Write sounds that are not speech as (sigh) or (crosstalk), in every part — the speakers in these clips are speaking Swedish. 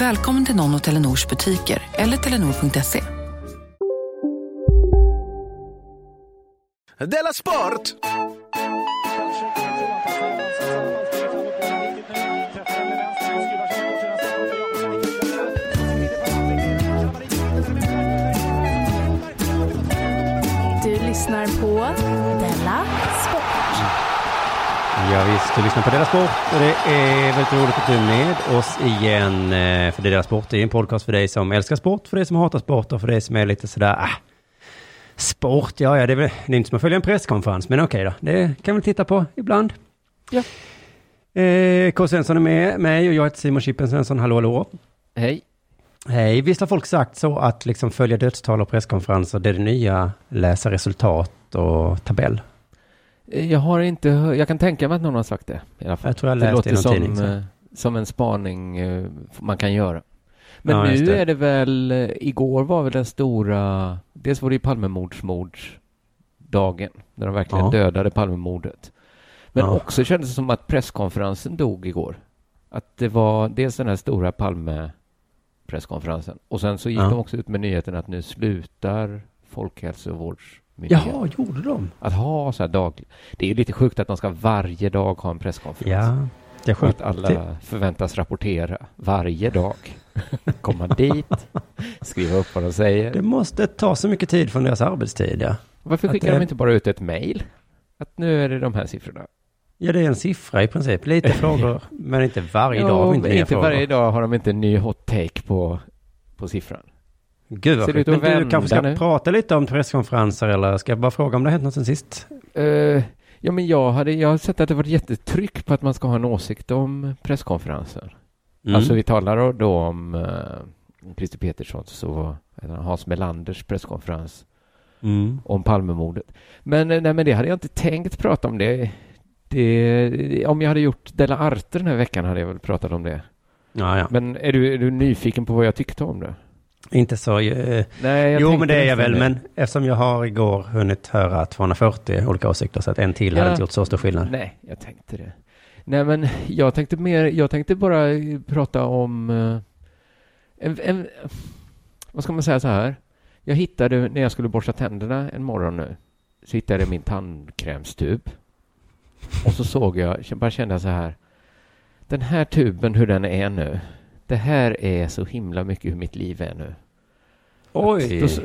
Välkommen till någon av Telenors butiker eller telenor.se. Della Sport! Du lyssnar på. Ja, visst, du lyssnar på Dela Sport och det är väldigt roligt att du är med oss igen. eh, För Dela Sport är en podcast för dig som älskar sport, för dig som hatar sport och för dig som är lite sådär, ah, sport, ja, ja, det är väl det är inte som att följa en presskonferens, men okej då, det kan vi titta på ibland. Ja. Eh, K. Svensson är med mig och jag heter Simon Chippen Svensson, hallå hallå. Hej. Hej, visst har folk sagt så att liksom följa dödstal och presskonferenser, det är det nya, läsa resultat och tabell? Jag har inte jag kan tänka mig att någon har sagt det i alla fall. Jag tror jag det låter som, tidning, så. eh, som en spaning eh, man kan göra. Men Ja, nu det. är det väl, eh, igår var väl den stora, dels var det ju Palmemordsmordsdagen, när de verkligen Ja. dödade Palmemordet. Men Ja. också kändes det som att presskonferensen dog igår. Att det var dels den här stora Palme-presskonferensen och sen så gick de också ut med nyheten att nu slutar Folkhälsovårdsmyndigheten Jaha, gjorde de? att ha så här dag. Det är ju lite sjukt att de ska varje dag ha en presskonferens. Ja, det är sjukt. att alla förväntas rapportera varje dag. Komma dit, skriva upp vad de säger. Det måste ta så mycket tid från deras arbetstid, ja. Varför skickar det- de inte bara ut ett mejl? Att nu är det de här siffrorna. Ja, det är en siffra i princip. Lite (laughs) frågor, men inte varje dag. Ja, och Inte, inte varje dag har de inte en ny hot take på, på siffran. Gud vad sjukt. Men du kanske ska nu? prata lite om presskonferenser eller ska jag bara fråga om det har hänt något sen sist? Eh, ja, men jag, hade, jag har sett att det varit jättetryck på att man ska ha en åsikt om presskonferenser. Mm. Alltså vi talar då om uh, Christer Peterssons och Hans Melanders presskonferens mm. om Palmemordet. Men, eh, nej, men det hade jag inte tänkt prata om det. det. Om jag hade gjort Della Arte den här veckan hade jag väl pratat om det. Ja, ja. Men är du, är du nyfiken på vad jag tyckte om det? Inte så... eh, Nej, jag jo, men det är jag väl. det. Men eftersom jag har igår hunnit höra 240 olika åsikter så att en till hade Ja. inte gjort så stor skillnad. Nej, jag tänkte det. Nej, men jag tänkte mer, jag tänkte bara eh, prata om eh, en, en, vad ska man säga så här? Jag hittade, när jag skulle borsta tänderna en morgon nu, så hittade jag min tandkrämstub. Och så såg jag, jag bara kände så här, den här tuben, hur den är nu, det här är så himla mycket hur mitt liv är nu. Oj! Då, så-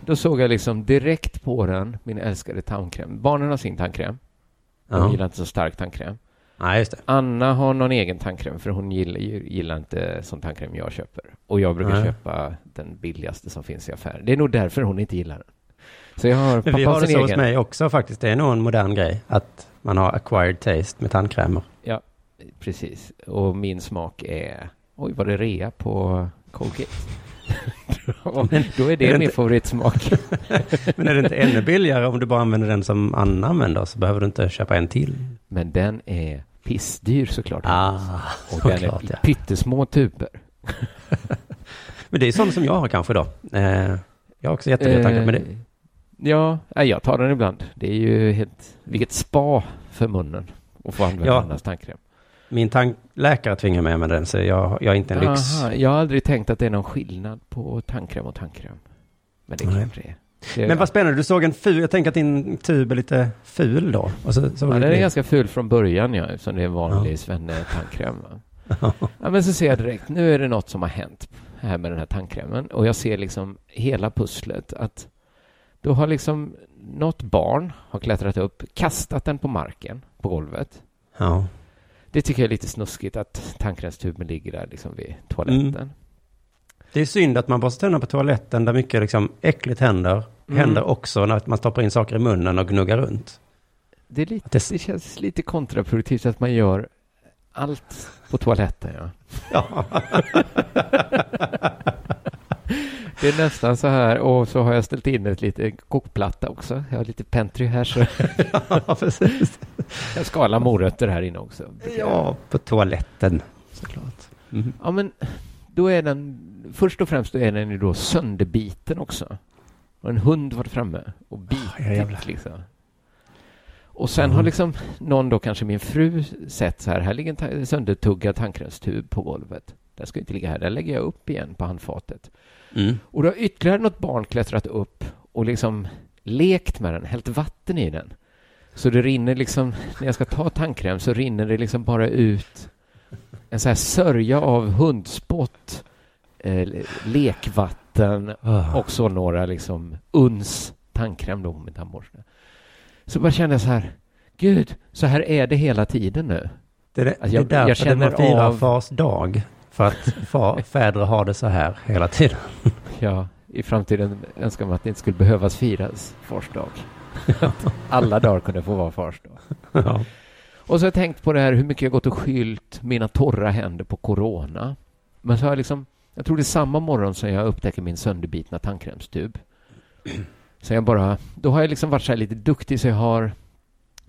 då såg jag liksom direkt på den, min älskade tandkräm. Barnen har sin tandkräm. De Ja. gillar inte så stark tandkräm. Nej, just det. Anna har någon egen tandkräm för hon gillar, gillar inte sån tandkräm jag köper. Och jag brukar Nej. köpa den billigaste som finns i affären. Det är nog därför hon inte gillar den. Så jag har Men vi har det så hos egen. mig också faktiskt. Det är nog en modern grej att man har acquired taste med tandkrämer. Precis. Och min smak är... Oj, var det rea på Colgate? (laughs) Då är det, det min inte- favoritsmak. (laughs) Men är det inte ännu billigare om du bara använder den som Anna använder så behöver du inte köpa en till? Men den är pissdyr såklart. Ah, och den är såklart ja. pyttesmå tuber. (laughs) Men det är sånt som jag har kanske då. Eh, jag har också jättedyra tankar. Men det, Eh, Ja, jag tar den ibland. Det är ju helt... Vilket spa för munnen att få använda Ja. andras tandkräm. Min tandläkare tvingar mig med den så jag, jag är inte en lyx. Aha, jag har aldrig tänkt att det är någon skillnad på tandkräm och tandkräm. Men det kanske det är. Det, Men vad spännande, du såg en ful, jag tänker att din tub är lite ful då. Och så, så ja, den det är ganska ful från början, ja, eftersom det är en vanlig Ja. svenne-tandkräm. (laughs) Ja, men så ser jag direkt, nu är det något som har hänt här med den här tandkrämen och jag ser liksom hela pusslet att då har liksom något barn har klättrat upp, kastat den på marken, på golvet. Ja. Det tycker jag är lite snuskigt att tandkrämstuben ligger där liksom vid toaletten. Mm. Det är synd att man borstar tänderna på toaletten där mycket liksom äckligt händer. Mm. Händer också när man stoppar in saker i munnen och gnuggar runt. Det, är lite, Det- det känns lite kontraproduktivt att man gör allt på toaletten. Ja. Ja. (laughs) Det är nästan så här, och så har jag ställt in ett lite kokplatta också. Jag har lite pentry här, så (laughs) ja, precis. Jag skalar morötter här inne också. Ja, på toaletten såklart. Mm. Ja, men då är den, först och främst då är den ju då sönderbiten också. Och en hund varit framme och jävlar. bitit liksom. Och sen Ja. har liksom någon då, kanske min fru, sett så här, här ligger en ta- söndertuggad tandkrämstub på golvet. Den ska inte ligga här, den lägger jag upp igen på handfatet. Mm. Och då har ytterligare något barn klättrat upp och liksom lekt med den, hällt vatten i den. Så det rinner liksom, när jag ska ta tandkräm så rinner det liksom bara ut en så här sörja av hundspott, eh, lekvatten Ah. och så några liksom uns tandkräm då med tandborste. Så bara kände jag så här, gud, så här är det hela tiden nu. Det är, det, Alltså, jag- det är därför känner man firar av- fars dag. För att far, fäder har det så här hela tiden. (laughs) Ja, i framtiden önskar man att det inte skulle behövas firas fars dag. (laughs) Att alla dagar kunde få vara fars dag. Ja. Och så har jag tänkt på det här hur mycket jag gått och skylt mina torra händer på corona. Men så har jag liksom, jag tror det är samma morgon som jag upptäcker min sönderbitna tandkrämstub. Så jag bara, då har jag liksom varit så här lite duktig så jag har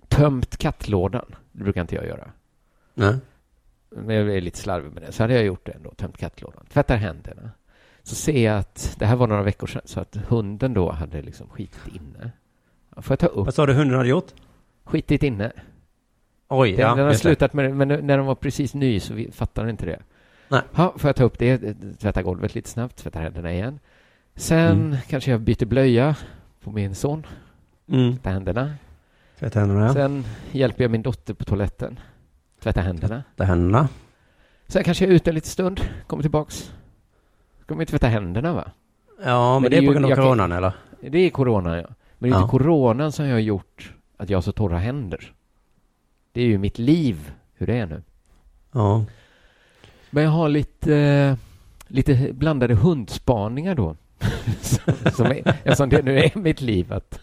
tömt kattlådan. Det brukar inte jag göra. Nej. Men jag är lite slarvig med det. Så hade jag gjort det ändå, tömt kattlådan. Tvättar händerna. Så ser jag att, det här var några veckor sedan, så att hunden då hade liksom skitit inne. Får jag ta upp? Vad sa du hunden hade gjort? Skitit inne. Oj, Den, ja. den har slutat med det, men när den var precis ny så vi fattade inte det. Nej. Ja, får jag ta upp det, tvätta golvet lite snabbt, tvätta händerna igen. Sen Mm. kanske jag byter blöja på min son, Mm. tvätta händerna. Tvätta händerna. Sen hjälper jag min dotter på toaletten, tvätta händerna. Tvätta händerna. Sen kanske jag är ute en liten stund, kommer tillbaks. Ska man ju tvätta händerna va? Ja, men, Men det är på grund av jag coronan, eller? Det är corona ja. Men det är Ja. inte coronan som har gjort att jag har så torra händer. Det är ju mitt liv, hur det är nu. Ja. Men jag har lite, lite blandade hundspaningar då. (laughs) som, som är, eftersom det nu är mitt liv att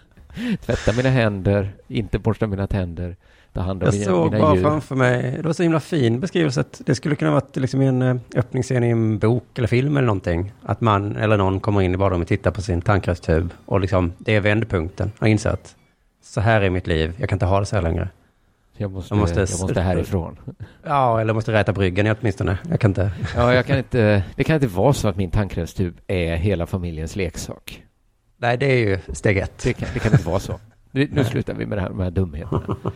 tvätta mina händer, inte borsta mina tänder, ta hand om Jag mina, såg mina bara djur. framför mig, det var så himla fin beskrivelse att det skulle kunna varit liksom en eh, öppningsscen i en bok eller film eller någonting. Att man eller någon kommer in i badrummet och tittar på sin tandkrämstub och liksom, det är vändpunkten. Jag inser att så här är mitt liv, jag kan inte ha det så här längre. Jag måste, Jag måste- jag måste härifrån. Ja, eller måste räta bryggen åtminstone. Jag kan inte. (laughs) Ja, jag kan inte, det kan inte vara så att min tandkrämstub är hela familjens leksak. Nej, det är ju steg ett. Det kan, det kan inte vara så. Nu, nu slutar vi med det här, de här dumheterna. (laughs)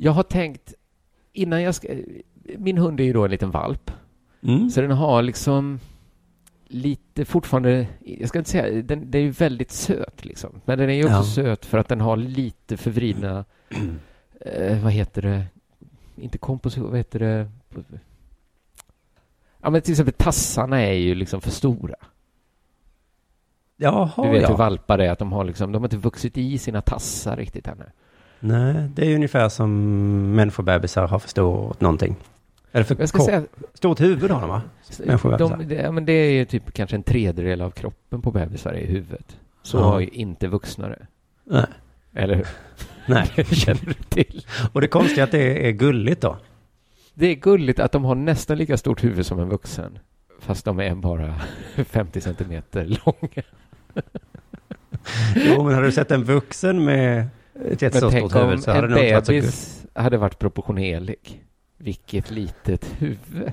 Jag har tänkt, innan jag ska... Min hund är ju då en liten valp. Mm. Så den har liksom lite fortfarande, jag ska inte säga, den, den är ju väldigt söt liksom. Men den är ju också Ja. söt för att den har lite förvridna, eh, vad heter det, inte komposition, vad heter det? Ja men till exempel tassarna är ju liksom för stora. Jaha, Du vet ja. hur valpar är, att de har liksom, de har inte vuxit i sina tassar riktigt ännu. Nej, det är ungefär som människobebisar har förstått någonting. Eller för Jag ska säga, stort huvud har de va? De, det, ja, men det är ju typ kanske en tredjedel av kroppen på bebisar i huvudet. Så Ja. har ju inte vuxna det. Nej. Eller hur? (laughs) Nej. Det (laughs) känner du till. Och det konstiga är att det är gulligt då. Det är gulligt att de har nästan lika stort huvud som en vuxen. Fast de är bara (laughs) 50 centimeter långa. Jo, men hade du sett en vuxen med ett Men jättestort tänk huvud om så hade en det bebis hade varit proportionerlig. Vilket litet huvud.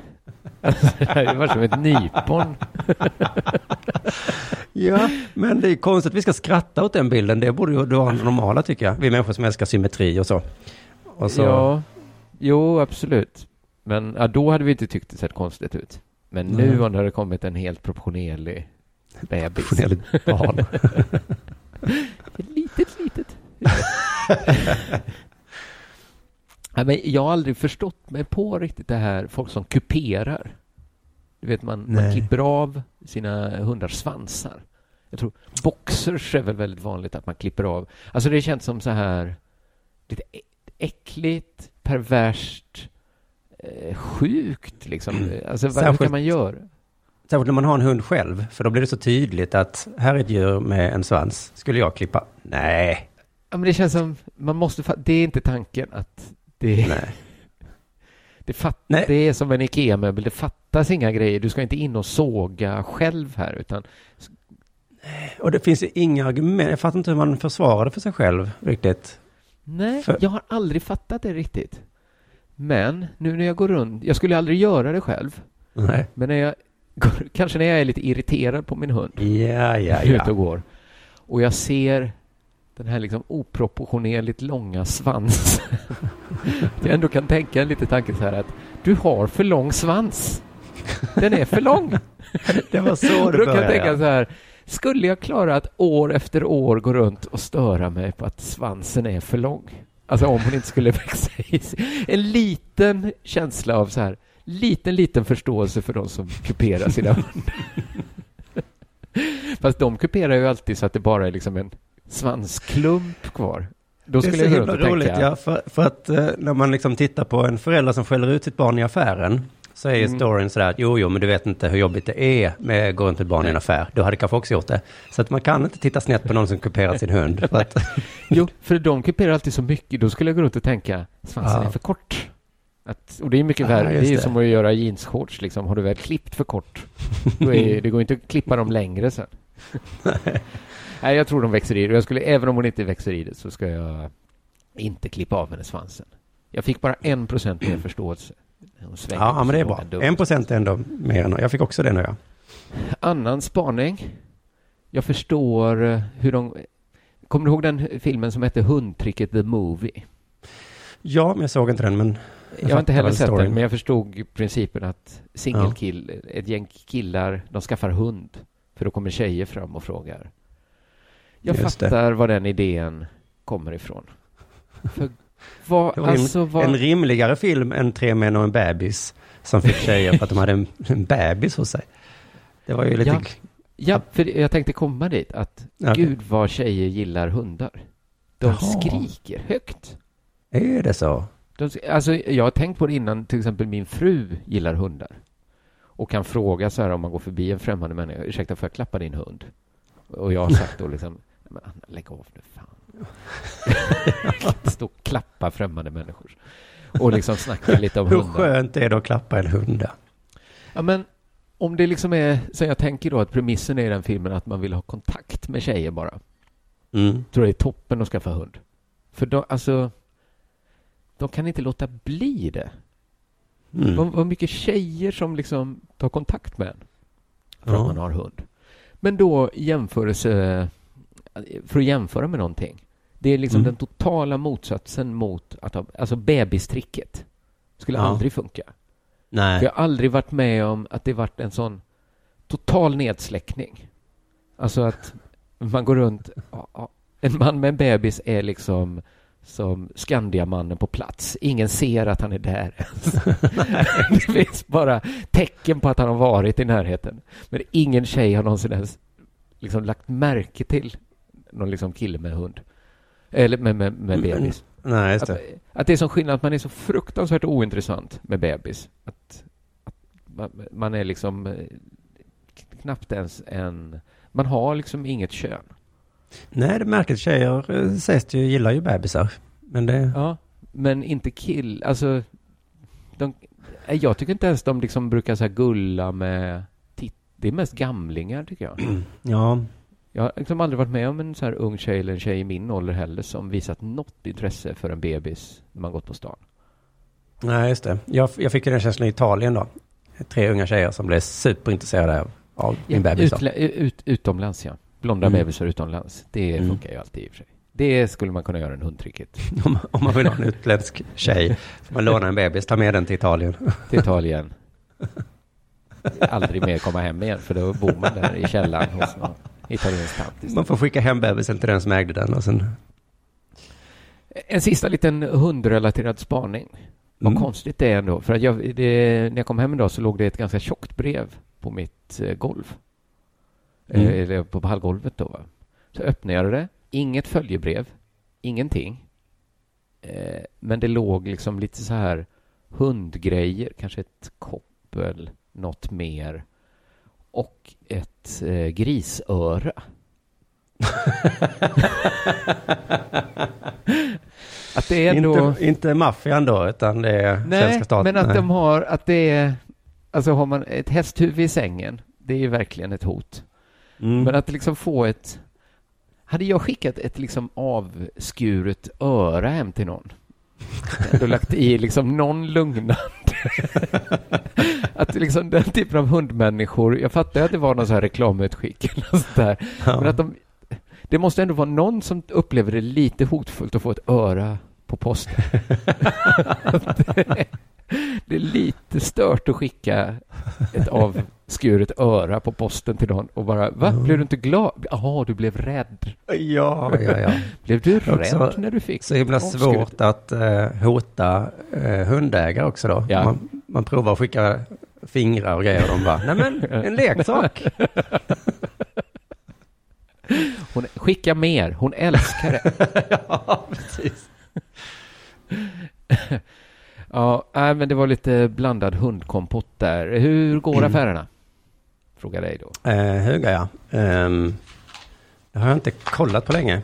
Alltså, det hade varit som ett nypon. (laughs) Ja, men det är konstigt att vi ska skratta åt den bilden. Det borde ju vara normala tycker jag. Vi människor som älskar symmetri och så. Och så Ja, jo absolut. Men ja, då hade vi inte tyckt det sett konstigt ut. Men nu Nej. när det hade kommit en helt proportionerlig bebis. proportionerligt barn. (laughs) Ett litet, litet. (laughs) Nej, men jag har aldrig förstått mig på riktigt det här, folk som kuperar. Du vet, man, man klipper av sina hundars svansar. Jag tror boxers är väl väldigt vanligt att man klipper av. Alltså det känns som så här lite äckligt, perverst, eh, sjukt liksom. Alltså vad Särskilt- kan man göra? Särskilt när man har en hund själv, för då blir det så tydligt att här är ett djur med en svans. Skulle jag klippa? Nej. Ja, men det känns som, man måste, det är inte tanken att det, Nej. (laughs) det, fat, Nej. det är som en IKEA-möbel, det fattas inga grejer. Du ska inte in och såga själv här, utan Och det finns inga argument. Jag fattar inte hur man försvarar det för sig själv riktigt. Nej, För- jag har aldrig fattat det riktigt. Men nu när jag går runt, jag skulle aldrig göra det själv, Nej. men när jag (laughs) går, kanske när jag är lite irriterad på min hund, Ja, ja, ute och ja. går, och jag ser den här liksom oproportionerligt långa svansen. (laughs) jag ändå kan tänka en liten tanke så här att du har för lång svans. Den är för lång. (laughs) Det var så det Då kan jag tänka så här, skulle jag klara att år efter år gå runt och störa mig på att svansen är för lång? Alltså om hon inte skulle (laughs) växa i sig. En liten känsla av så här, liten, liten förståelse för de som kuperar sina hundar. Fast de kuperar ju alltid så att det bara är liksom en svansklump kvar. Då Det är skulle så himla roligt, tänka, ja, för, för att eh, när man liksom tittar på en förälder som skäller ut sitt barn i affären, så är ju Mm. storyn sådär att jo, jo, men du vet inte hur jobbigt det är med att gå runt med barn i en affär. Du hade kanske också gjort det. Så att man kan inte titta snett på någon som kuperat sin hund. För att, (laughs) Jo, för de kuperar alltid så mycket. Då skulle jag gå runt och tänka, svansen Ja. är för kort. Att, och det är mycket Ja, värre. Det är det. som att göra jeansshorts. Liksom. Har du väl klippt för kort, då är, det går inte att klippa dem längre sen. (laughs) (laughs) Nej, jag tror de växer i det. Jag skulle, även om hon inte växer i det så ska jag inte klippa av henne svansen. Jag fick bara en procent mer förståelse. Ja, men det är bra. En procent är ändå mer än Jag fick också det nu, ja. Annan spaning. Jag förstår eh, hur de... Kommer du ihåg den filmen som hette Hundtricket the Movie? Ja, men jag såg inte den, men Jag, har inte heller sett storyn. den, men jag förstod principen att singelkill, ett gäng killar, de skaffar hund. För då kommer tjejer fram och frågar. Jag Just det. fattar var den idén kommer ifrån. För (laughs) vad, Det alltså vad... en rimligare film än Tre män och en bebis som fick tjejer för att de hade en, (laughs) en bebis hos sig. Det var ju lite... Ja. Ja, för jag tänkte komma dit att Okej. gud vad tjejer gillar hundar. De Jaha. skriker högt. Är det så? De, alltså, jag har tänkt på det innan, till exempel min fru gillar hundar. Och kan fråga så här om man går förbi en främmande människa, ursäkta får jag klappa din hund? Och jag har sagt då liksom, men Anna, lägg av nu fan. jag kan inte stå och klappa främmande människor. Och liksom snacka lite om Hur hundar. skönt är det att klappa en hund? Ja, men om det liksom är, så jag tänker då att premissen är i den filmen att man vill ha kontakt med tjejer bara. Mm. tror det är toppen att skaffa hund. För de, alltså, de kan inte låta bli det. Mm. Vad, vad mycket tjejer som liksom tar kontakt med en för Ja. att man har hund. Men då jämförelse, för att jämföra med någonting. Det är liksom Mm. den totala motsatsen mot att ha, alltså bebistricket skulle Ja. aldrig funka. Nej. Jag har aldrig varit med om att det varit en sån total nedsläckning. Alltså att man går runt, en man med en bebis är liksom som Skandiamannen på plats. Ingen ser att han är där. (laughs) det finns bara tecken på att han har varit i närheten. Men ingen tjej har någonsin ens liksom lagt märke till någon liksom kille med hund. Eller med, med, med Men- bebis. Nej, just Att, det. att det är som skillnad att man är så fruktansvärt ointressant med bebis. Att, att man, man är liksom eh, knappt ens en... Man har liksom inget kön. Nej, det är märkligt. Tjejer eh, sägs ju gillar ju bebisar. Men det... Ja, men inte kill... Alltså, de, nej, jag tycker inte ens de liksom brukar så gulla med... Titt, det är mest gamlingar, tycker jag. (clears throat) Ja. Jag har liksom aldrig varit med om en så här ung tjej eller en tjej i min ålder heller som visat något intresse för en bebis när man gått på stan. Nej, just det. Jag, jag fick ju den känslan i Italien då. Tre unga tjejer som blev superintresserade av, av min bebis. då. Utlä, ut, utomlands, ja. Blonda Mm. bebisar utomlands. Det Mm. funkar ju alltid i och för sig. Det skulle man kunna göra en hundtricket. (laughs) Om, om man vill ha en utländsk tjej. får Man lånar en bebis, ta med den till Italien. (laughs) Till Italien. Aldrig mer komma hem igen, för då bor man där i källaren hos någon italiensk tant. Man får skicka hem bebisen till den som ägde den och sen... En sista liten hundrelaterad spaning. Vad Mm. konstigt det är ändå. För att jag, det, när jag kom hem idag så låg det ett ganska tjockt brev på mitt eh, golv. Mm. Eh, eller på hallgolvet då. Va? Så öppnade jag det. Inget följebrev. Ingenting. Eh, men det låg liksom lite så här hundgrejer. Kanske ett koppel, något mer. Och ett eh, grisöra. (laughs) att det är. Inte, inte maffian då, utan det är Nej, svenska staten. men att Nej. de har, att det är, alltså har man ett hästhuvud i sängen, det är ju verkligen ett hot. Mm. Men att liksom få ett, hade jag skickat ett liksom avskuret öra hem till någon, då lagt i liksom någon lugnande, (laughs) att liksom den typen av hundmänniskor, jag fattar att det var någon så här reklamutskick eller sånt där, Ja. men att de, det måste ändå vara någon som upplever det lite hotfullt att få ett öra på posten. (laughs) det, är lite stört att skicka ett avskuret öra på posten till någon och bara, va? Blev du inte glad? Jaha, du blev rädd. Ja, ja, ja. Blev du Också rädd när du fick Så himla avskuret? svårt att eh, hota eh, hundägare också då. Ja. Man, man provar att skicka fingrar och grejer och de bara, nej men en leksak. (laughs) Hon, skicka mer, hon älskar det. (laughs) ja, precis. (laughs) ja, nej, men det var lite blandad hundkompott där. Hur går Mm. affärerna? Fråga dig då. Eh, höga ja. Um, det har jag inte kollat på länge.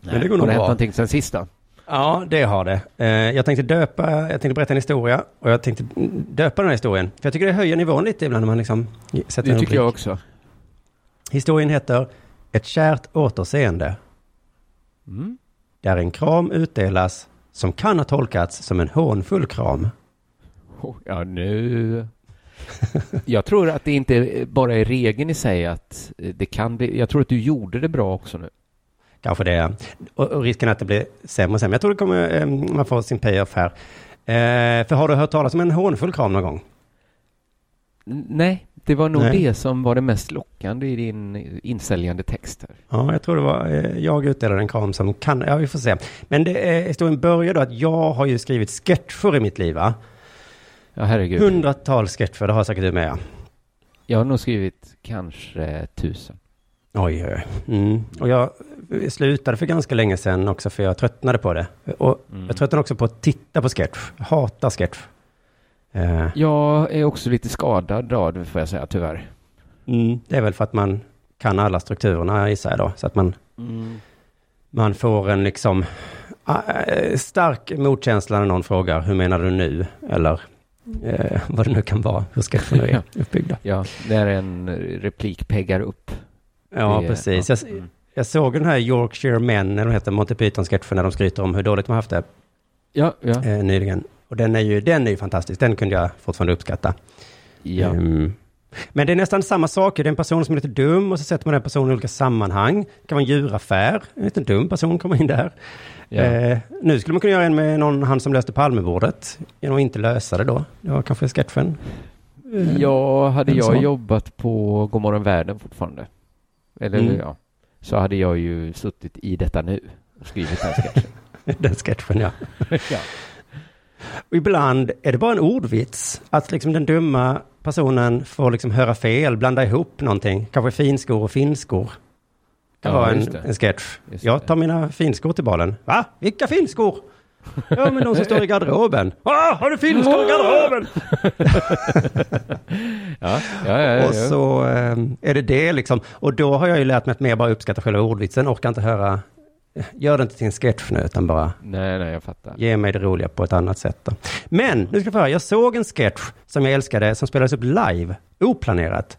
Men det går Har nog det hänt bra. någonting sen sist då? Ja, det har det. Eh, jag tänkte döpa, jag tänkte berätta en historia och jag tänkte döpa den här historien. För jag tycker det höjer nivån lite ibland när man liksom sätter Det en tycker jag också. Historien heter Ett kärt återseende. Mm. Där en kram utdelas som kan ha tolkats som en hånfull kram. Oh, Ja, nu... Jag tror att det inte bara är regeln i sig att det kan bli... Jag tror att du gjorde det bra också nu. Kanske det. Och, och risken att det blir sämre och sämre. Jag tror det kommer, eh, man får sin payoff här. Eh, för har du hört talas om en hånfull kram någon gång? Nej, det var nog Nej. det som var det mest lockande i din insäljande text här. Ja, jag tror det var, eh, jag utdelade en kram som kan, ja vi får se. Men det, eh, historien börjar då att jag har ju skrivit sketcher i mitt liv va? Ja, herregud. Hundratals sketcher, det har säkert du med ja. Jag har nog skrivit kanske tusen. Oj, oj, oj. Mm. Och jag slutade för ganska länge sedan också för jag tröttnade på det. Och Mm. jag tröttnade också på att titta på sketch. Jag hatar sketch. Eh, Jag är också lite skadad då, det får jag säga tyvärr. mm, det är väl för att man kan alla strukturerna gissar jag då. Så att man, man får en liksom eh, stark motkänsla när någon frågar hur menar du nu? Eller eh, vad det nu kan vara, hur sketcherna (laughs) är uppbyggda. Ja, när en replik peggar upp. Ja, Det- precis. ja. Jag, Mm. jag såg den här Yorkshire Men, eller heter Monty Python-sketchen när de skryter om hur dåligt de har haft det Ja, ja. eh, nyligen. Och den är ju den är ju fantastisk, den kunde jag fortfarande uppskatta. ja. Ehm, men det är nästan samma sak, det är en person som är lite dum och så sätter man den personen i olika sammanhang. Det kan vara en djuraffär, en liten dum person kommer in där. ja. Eh, nu skulle man kunna göra en med någon, han som löste Palmemordet, genom att inte lösa det då. Det var kanske sketchen. Eh, Ja, hade jag så. jobbat på Godmorgon Världen fortfarande, eller Mm. ja, så hade jag ju suttit i detta nu och skrivit den sketchen. (laughs) Den sketchen ja. (laughs) ja. Och ibland är det bara en ordvits. Att liksom den dumma personen får liksom höra fel, blanda ihop någonting. Kanske finskor och finskor. kan Ja, vara en, det. en sketch. Just Jag det. tar mina finskor till balen. Va? Vilka finskor? Ja, men de som står i garderoben. Ah, har du finskor i garderoben? (laughs) Ja, ja, ja, ja, Och så eh, är det det liksom. Och då har jag ju lärt mig att mer bara uppskatta själva ordvitsen. Orkar inte höra, gör det inte till en sketch nu, utan bara Nej, nej, jag fattar. ge mig det roliga på ett annat sätt. Då. Men, nu ska jag få höra, jag såg en sketch som jag älskade, som spelades upp live, oplanerat.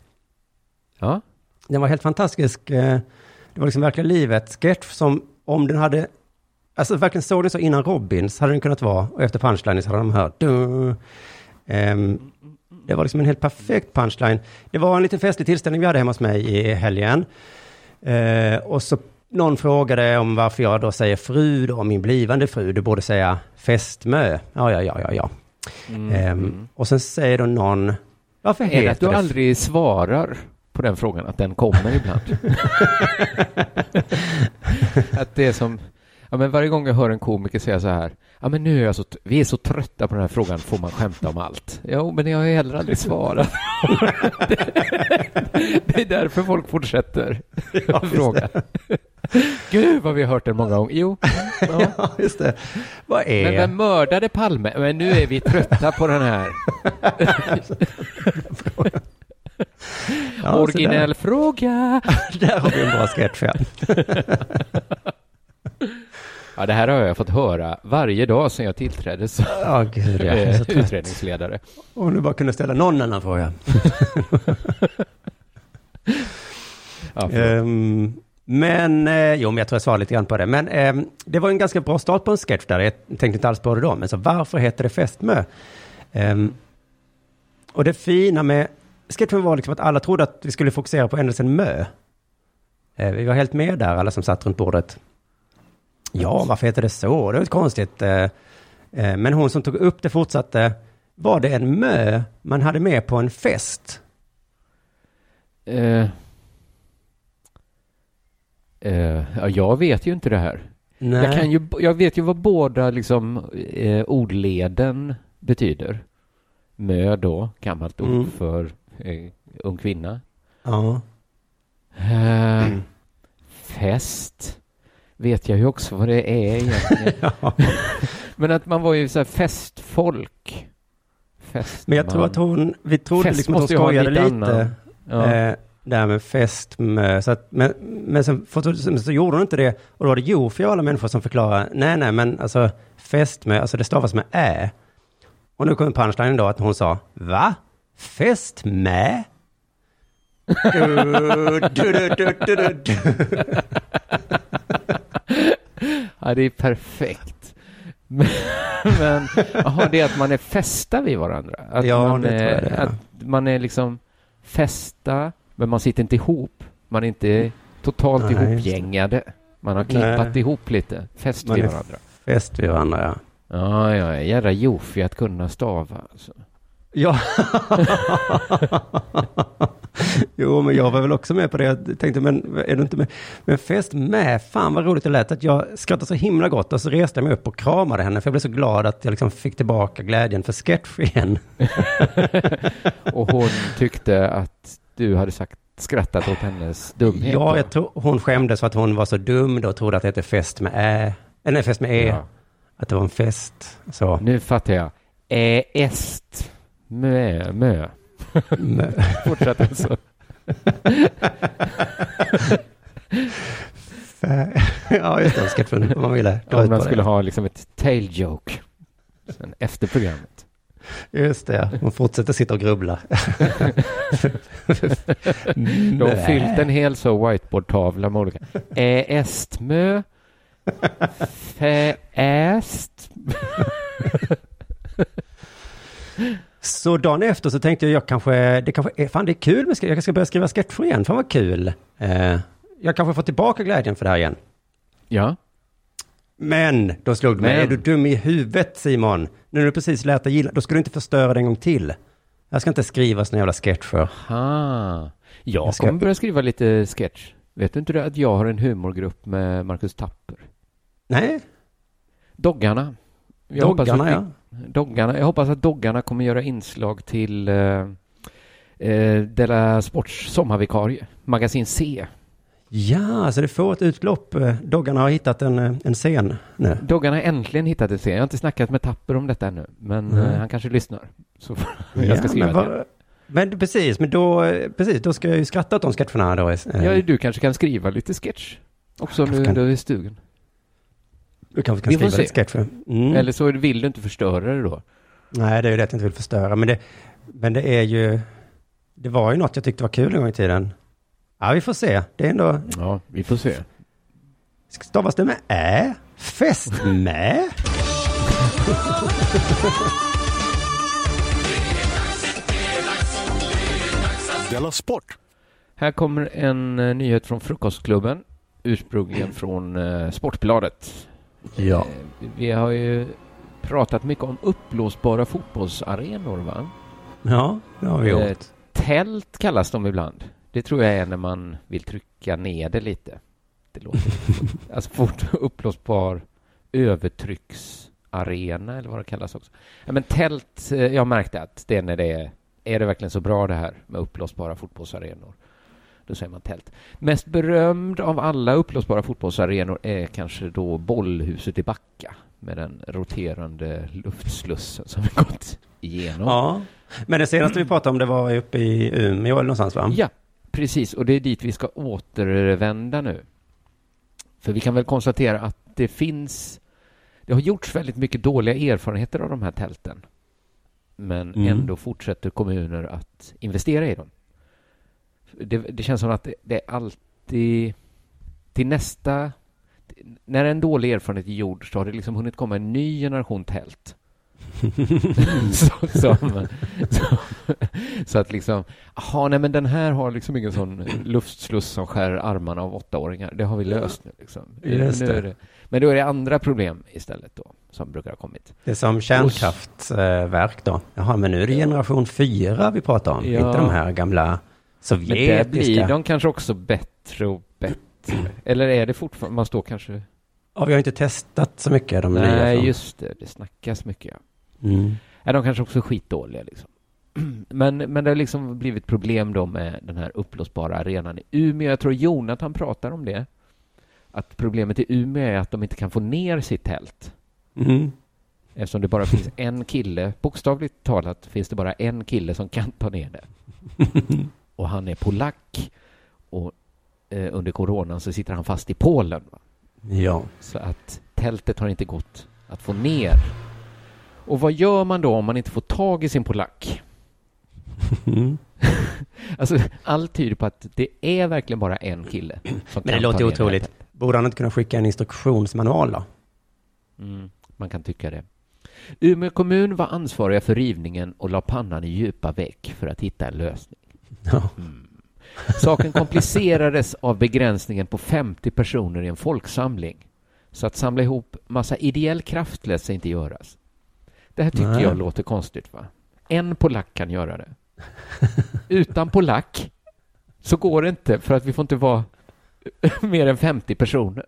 Ja, Den var helt fantastisk. eh, Det var liksom verkligen livet. Sketch som om den hade, alltså verkligen såg den så innan Robins hade den kunnat vara. Och efter punchline så hade de hört. Ehm, det var liksom en helt perfekt punchline. Det var en liten festlig tillställning vi hade hemma hos mig i helgen. Eh, och så någon frågade om varför jag då säger fru då, min blivande fru. Du borde säga fästmö. Ja, ja, ja, ja, ja. Ehm, Och sen säger då någon, varför Är det att heter du det aldrig svarar på den frågan, att den kommer ibland? (laughs) att det är som, Ja, men varje gång jag hör en komiker säga så här, ja men nu är jag så, vi är så trötta på den här frågan, får man skämta om allt? Jo, men jag har heller aldrig svarat. (laughs) det är därför folk fortsätter fråga. Gud vad vi har hört den många gånger. Jo, ja. (laughs) Ja, just det. Vad är... men vem mördade Palme? Men nu är vi trötta på den här. (laughs) Ja, Originell fråga. (laughs) Där, har vi en bra sketch, ja. Ja, det här har jag fått höra varje dag sedan jag tillträdde som Ja, gud, jag eh, utredningsledare. Om du bara kunde ställa någon annan fråga. Ja. Men, eh, jo, men jag tror jag svarade lite grann på det. Men eh, det var en ganska bra start på en sketch där. Jag tänkte inte alls på det då. Men så varför heter det fästmö? Eh, och det fina med sketchen var liksom att alla trodde att vi skulle fokusera på ändelsen mö. Eh, vi var helt med där, alla som satt runt bordet. Ja, varför heter det så? Det var konstigt. Eh, eh, men hon som tog upp det fortsatte. Var det en mö man hade med på en fest? Eh, Eh, ja, jag vet ju inte det här. Nej. Jag, kan ju, jag vet ju vad båda liksom, eh, ordleden betyder. Mö då, gammalt ord Mm. för eh, ung kvinna. Ja. Eh, Fest vet jag ju också vad det är egentligen. (laughs) Men att man var ju så här festfolk. Festman. Men jag tror att hon, vi trodde Fest liksom att hon skojade lite. Ja. Eh, där med fest med, så att, men, men sen för, så, gjorde hon inte det. Och då var det joviala människor som förklarade, nej nej men alltså fest med, alltså det stavas med ä. Och nu kommer punchlinen då att hon sa, va? Fest med? Du, du, du. Ja, det är perfekt. Men, men aha, det är att man är fästa vid varandra. Att Ja, man det tror jag är, det är. Att man är liksom fästa, men man sitter inte ihop. Man är inte totalt Nej, ihopgängade. Man har klippat Nej. ihop lite, fäst vid är- varandra. Fest vid varandra, ja. Ja, ja, jädra jofi att kunna stava. Alltså. Ja. (laughs) jo, men jag var väl också med på det. Jag tänkte, men är du inte med? Men fest med, fan vad roligt det lät. Att jag skrattade så himla gott och så reste jag mig upp och kramade henne. För jag blev så glad att jag liksom fick tillbaka glädjen för sketch igen. (laughs) Och hon tyckte att du hade sagt skrattat åt hennes dumhet. Ja, jag tror hon skämdes för att hon var så dum då och trodde att det hette fest med ä. Eller nej, fest med e. Ja. Att det var en fest. Så. Nu fattar jag. Ä, est, mö, mö. Men- (laughs) Fortsätt så. (laughs) ja, just det. Om man ville. Om man skulle det. ha liksom ett tail joke. Sen efter programmet. Just det, hon fortsätter sitta och grubbla. (laughs) De har fyllt en hel så whiteboardtavla med olika. Ä, est, mö. Fä, äst. Så dagen efter så tänkte jag, jag kanske, det kanske är, fan det är kul med, jag ska börja skriva sketcher igen, fan vad kul. Eh, jag kanske får tillbaka glädjen för det här igen. Ja. Men, då slog det mig, är du dum i huvudet Simon? Nu när du precis lärt dig gilla, då ska du inte förstöra det en gång till. Jag ska inte skriva såna jävla sketcher. Ha. Jag Jag ska- kommer börja skriva lite sketch. Vet du inte det att jag har en humorgrupp med Marcus Tapper? Nej, Doggarna. Jag doggarna att ja. Doggarna. Jag hoppas att Doggarna kommer göra inslag till eh, eh, Della Sports sommarvikarie, Magasin C. Ja, så det får ett utlopp. Doggarna har hittat en, en scen nu. Doggarna har äntligen hittat ett scen. Jag har inte snackat med Tapper om detta ännu, men eh, han kanske lyssnar. Så jag ska skriva men, vad- men precis, men då, precis, då ska jag ju skratta åt de sketcherna då. eh, Ja, du kanske kan skriva lite sketch också nu kan. i stugan. Du kanske kan Vi skriva lite sketcher. Mm. Eller så vill du inte förstöra det då. Nej, det är ju det att jag inte vill förstöra. Men det, men det är ju... Det var ju något jag tyckte var kul en gång i tiden. Ja, vi får se. Det är ändå... Ja, vi får se. Stavas det med ä? Fest med? Della Sport! Här kommer en eh, nyhet från Frukostklubben, ursprungligen från eh, Sportbladet. Ja. Eh, Vi har ju pratat mycket om uppblåsbara fotbollsarenor, va? Ja, det har vi gjort. Tält kallas de ibland. Det tror jag är när man vill trycka ner det lite. Det låter (laughs) alltså fort uppblåsbar övertrycksarena eller vad det kallas också. Ja, men tält, eh, jag märkte att det är när det är, är det verkligen så bra det här med uppblåsbara fotbollsarenor? Då säger man tält. Mest berömd av alla uppblåsbara fotbollsarenor är kanske då bollhuset i Backa med den roterande luftslussen som vi gått igenom. Ja, men det senaste vi pratade om det var uppe i Umeå eller någonstans va? Ja, precis. Och det är dit vi ska återvända nu. För vi kan väl konstatera att det finns... Det har gjorts väldigt mycket dåliga erfarenheter av de här tälten. Men Mm. ändå fortsätter kommuner att investera i dem. Det, det känns som att det, det är alltid... Till nästa... När en dålig erfarenhet är gjord så har det liksom hunnit komma en ny generation tält. Så, som, så, så att liksom, jaha, nej men den här har liksom ingen sån luftsluss som skär armarna av åttaåringar. Det har vi löst nu liksom. Just Nu det. Men då är det andra problem istället då, som brukar ha kommit. Det är som kärnkraftverk då. Jaha, men nu är det generation fyra vi pratar om. Ja. Inte de här gamla Men sovjetiska. blir de kanske också bättre och bättre. Eller är det fortfarande, man står kanske... Ja, vi har inte testat så mycket de nya. Nej, just det, det snackas mycket ja. Mm. Ja, de kanske också är skitdåliga liksom. (clears throat) Men, men det har liksom blivit problem då med den här uppblåsbara arenan i Umeå. Jag tror Jonathan pratar om det. Att problemet i Umeå är att de inte kan få ner sitt tält. Mm. Eftersom det bara finns en kille, bokstavligt talat finns det bara en kille som kan ta ner det. (laughs) Och han är polack. Och eh, under coronan så sitter han fast i Polen. Va? Ja. Så att tältet har inte gått att få ner. Och vad gör man då om man inte får tag i sin polack? Mm. (laughs) Alltså, allt tyder på att det är verkligen bara en kille Men det låter otroligt. Borde han inte kunna skicka en instruktionsmanual då? Mm, man kan tycka det. Umeå kommun var ansvariga för rivningen och la pannan i djupa veck för att hitta en lösning. Mm. Saken komplicerades av begränsningen på 50 personer i en folksamling. Så att samla ihop massa ideell kraft lät sig inte göras. Det här tycker Nej. jag låter konstigt, va? En polack kan göra det. Utan polack så går det inte, för att vi får inte vara (laughs) mer än 50 personer.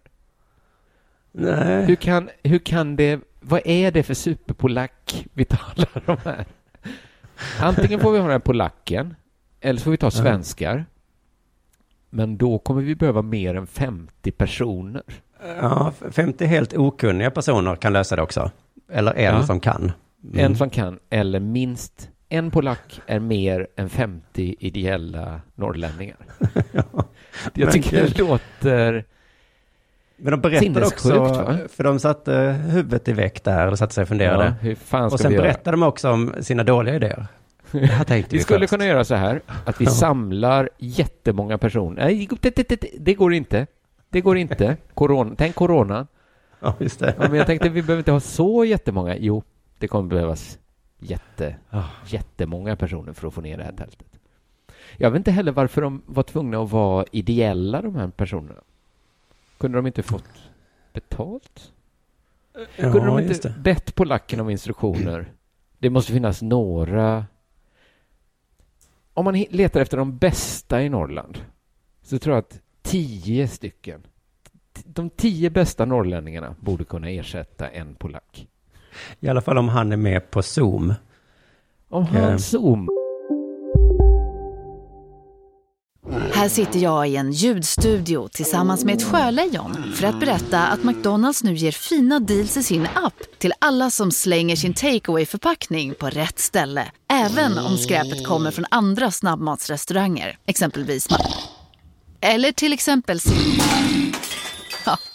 Nej. Hur kan, hur kan det, vad är det för superpolack vi talar om här? Antingen får vi ha den här polacken, eller så får vi ta svenskar. Men då kommer vi behöva mer än 50 personer. Ja, 50 helt okunniga personer kan lösa det också. Eller en Ja. som kan. Mm. En som kan, eller minst en polack är mer än 50 ideella norrlänningar. (laughs) Jag Men tycker det låter... Men de berättade också, va? för de satte huvudet i väck där och satte sig och funderade. Ja, och sen berättade de också om sina dåliga idéer. Det här tänkte vi, Vi skulle först. kunna göra så här, att vi Ja. samlar jättemånga personer. Nej, det, det, det, det går inte. Det går inte. Corona. Tänk corona. Ja, just det. Ja, men jag tänkte vi behöver inte ha så jättemånga. Jo, det kommer behövas jätte, Ah. jättemånga personer för att få ner det här tältet. Jag vet inte heller varför de var tvungna att vara ideella, de här personerna. Kunde de inte fått betalt? Kunde de Ja, inte bett polacken om instruktioner? Det måste finnas några... Om man letar efter de bästa i Norrland så tror jag att tio stycken, de tio bästa norrlänningarna borde kunna ersätta en polack. I alla fall om han är med på Zoom. Om Eh. han Zoom... Här sitter jag i en ljudstudio tillsammans med ett sjölejon för att berätta att McDonalds nu ger fina deals i sin app till alla som slänger sin takeaway förpackning på rätt ställe. Även om skräpet kommer från andra snabbmatsrestauranger, exempelvis Eller till exempel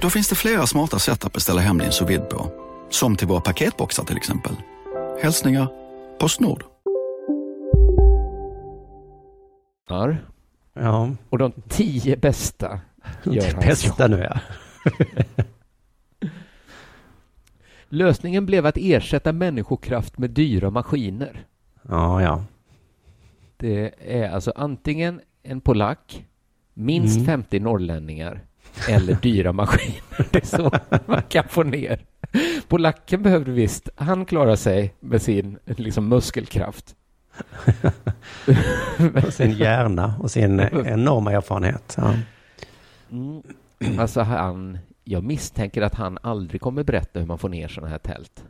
Då finns det flera smarta sätt att beställa hem din sous på. Som till våra paketboxar till exempel. Hälsningar Postnord. Ja, Och de tio bästa gör hans jobb. bästa nu ja. (laughs) Lösningen blev att ersätta människokraft med dyra maskiner. Ja, ja. Det är alltså antingen en polack, minst Mm. 50 norrlänningar eller dyra maskiner. Det är så man kan få ner. Polacken behövde visst, han klarar sig med sin liksom, muskelkraft. Och sin hjärna och sin enorma erfarenhet. Ja. Mm. Alltså han, jag misstänker att han aldrig kommer berätta hur man får ner sådana här tält.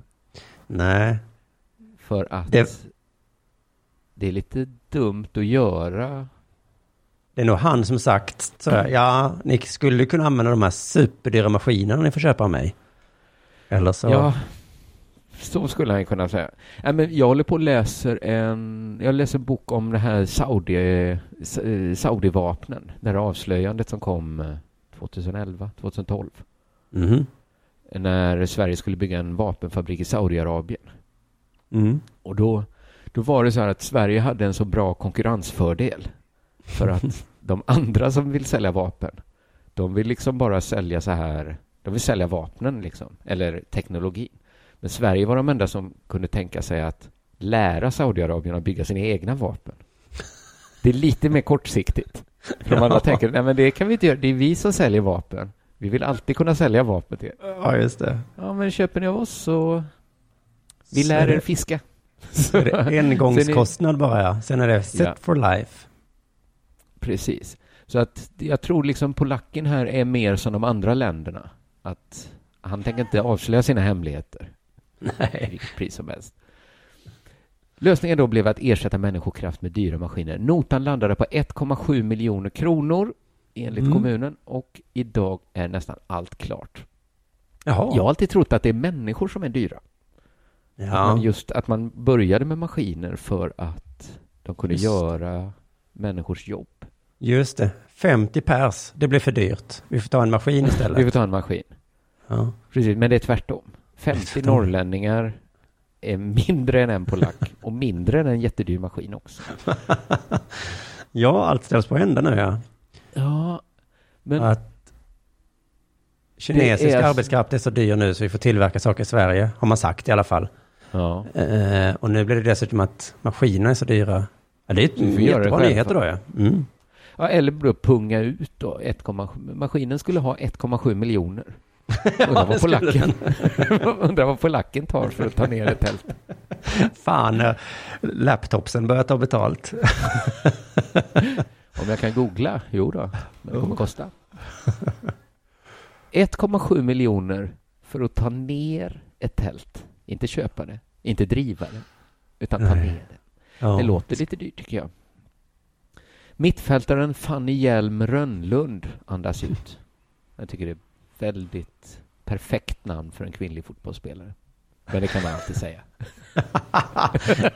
Nej, För att Det- det är lite dumt att göra. Det är nog han som sagt så här, ja, ni skulle kunna använda de här superdyra maskinerna ni får köpa av mig. Eller så. Ja, så skulle han kunna säga. Nej, men jag håller på och läser en, jag läser en bok om det här Saudi, eh, Saudi-vapnen. Det här avslöjandet som kom eh, 2011, 2012. Mhm. När Sverige skulle bygga en vapenfabrik i Saudiarabien. Mm. Och då, då var det så här att Sverige hade en så bra konkurrensfördel. För att de andra som vill sälja vapen, de vill liksom bara sälja så här, de vill sälja vapnen liksom, eller teknologin. Men Sverige var de enda som kunde tänka sig att lära Saudiarabien att bygga sina egna vapen. Det är lite mer kortsiktigt. För de andra tänker, nej men det kan vi inte göra, det är vi som säljer vapen. Vi vill alltid kunna sälja vapen till er. Ja, just det. Ja, men köper ni av oss så vi lär er fiska. Så är det (laughs) engångskostnad bara, ja. Sen är det set Ja. for life. Precis. Så att jag tror liksom polacken här är mer som de andra länderna. Att han tänker inte avslöja sina hemligheter. Nej. Vilket pris som helst. Lösningen då blev att ersätta människokraft med dyra maskiner. Notan landade på 1,7 miljoner kronor enligt Mm. kommunen och idag är nästan allt klart. Jaha. Jag har alltid trott att det är människor som är dyra. Att, Ja. man just, att man började med maskiner för att de kunde Just. göra människors jobb. Just det. 50 pers. Det blir för dyrt. Vi får ta en maskin istället. Vi får ta en maskin. Ja. Precis, men det är tvärtom. 50 Tvärtom. norrlänningar är mindre än en polack (laughs) och mindre än en jättedyr maskin också. (laughs) ja, allt ställs på ända nu ja. Ja, men Att kinesisk är- arbetskraft är så dyr nu så vi får tillverka saker i Sverige, har man sagt i alla fall. ja, Eh, och nu blir det dessutom att maskinerna är så dyra. Ja, det är det jättebra nyheter då ja. Mm. Ja, eller då punga ut då. 1,7 maskinen skulle ha 1,7 miljoner. (laughs) Undrar vad, polacken, (laughs) undrar vad polacken tar för att ta ner ett tält. Fan, eh, laptopsen börjar ta betalt. (laughs) Om jag kan googla? Jo då, men det kommer kosta. 1,7 miljoner för att ta ner ett tält. Inte köpa det, inte driva det, utan ta Nej. ner det. Ja. Det låter lite dyrt tycker jag. Mittfältaren Fanny Hjelm Rönnlund andas ut. Jag tycker det är väldigt perfekt namn för en kvinnlig fotbollsspelare. Men det kan man alltid säga.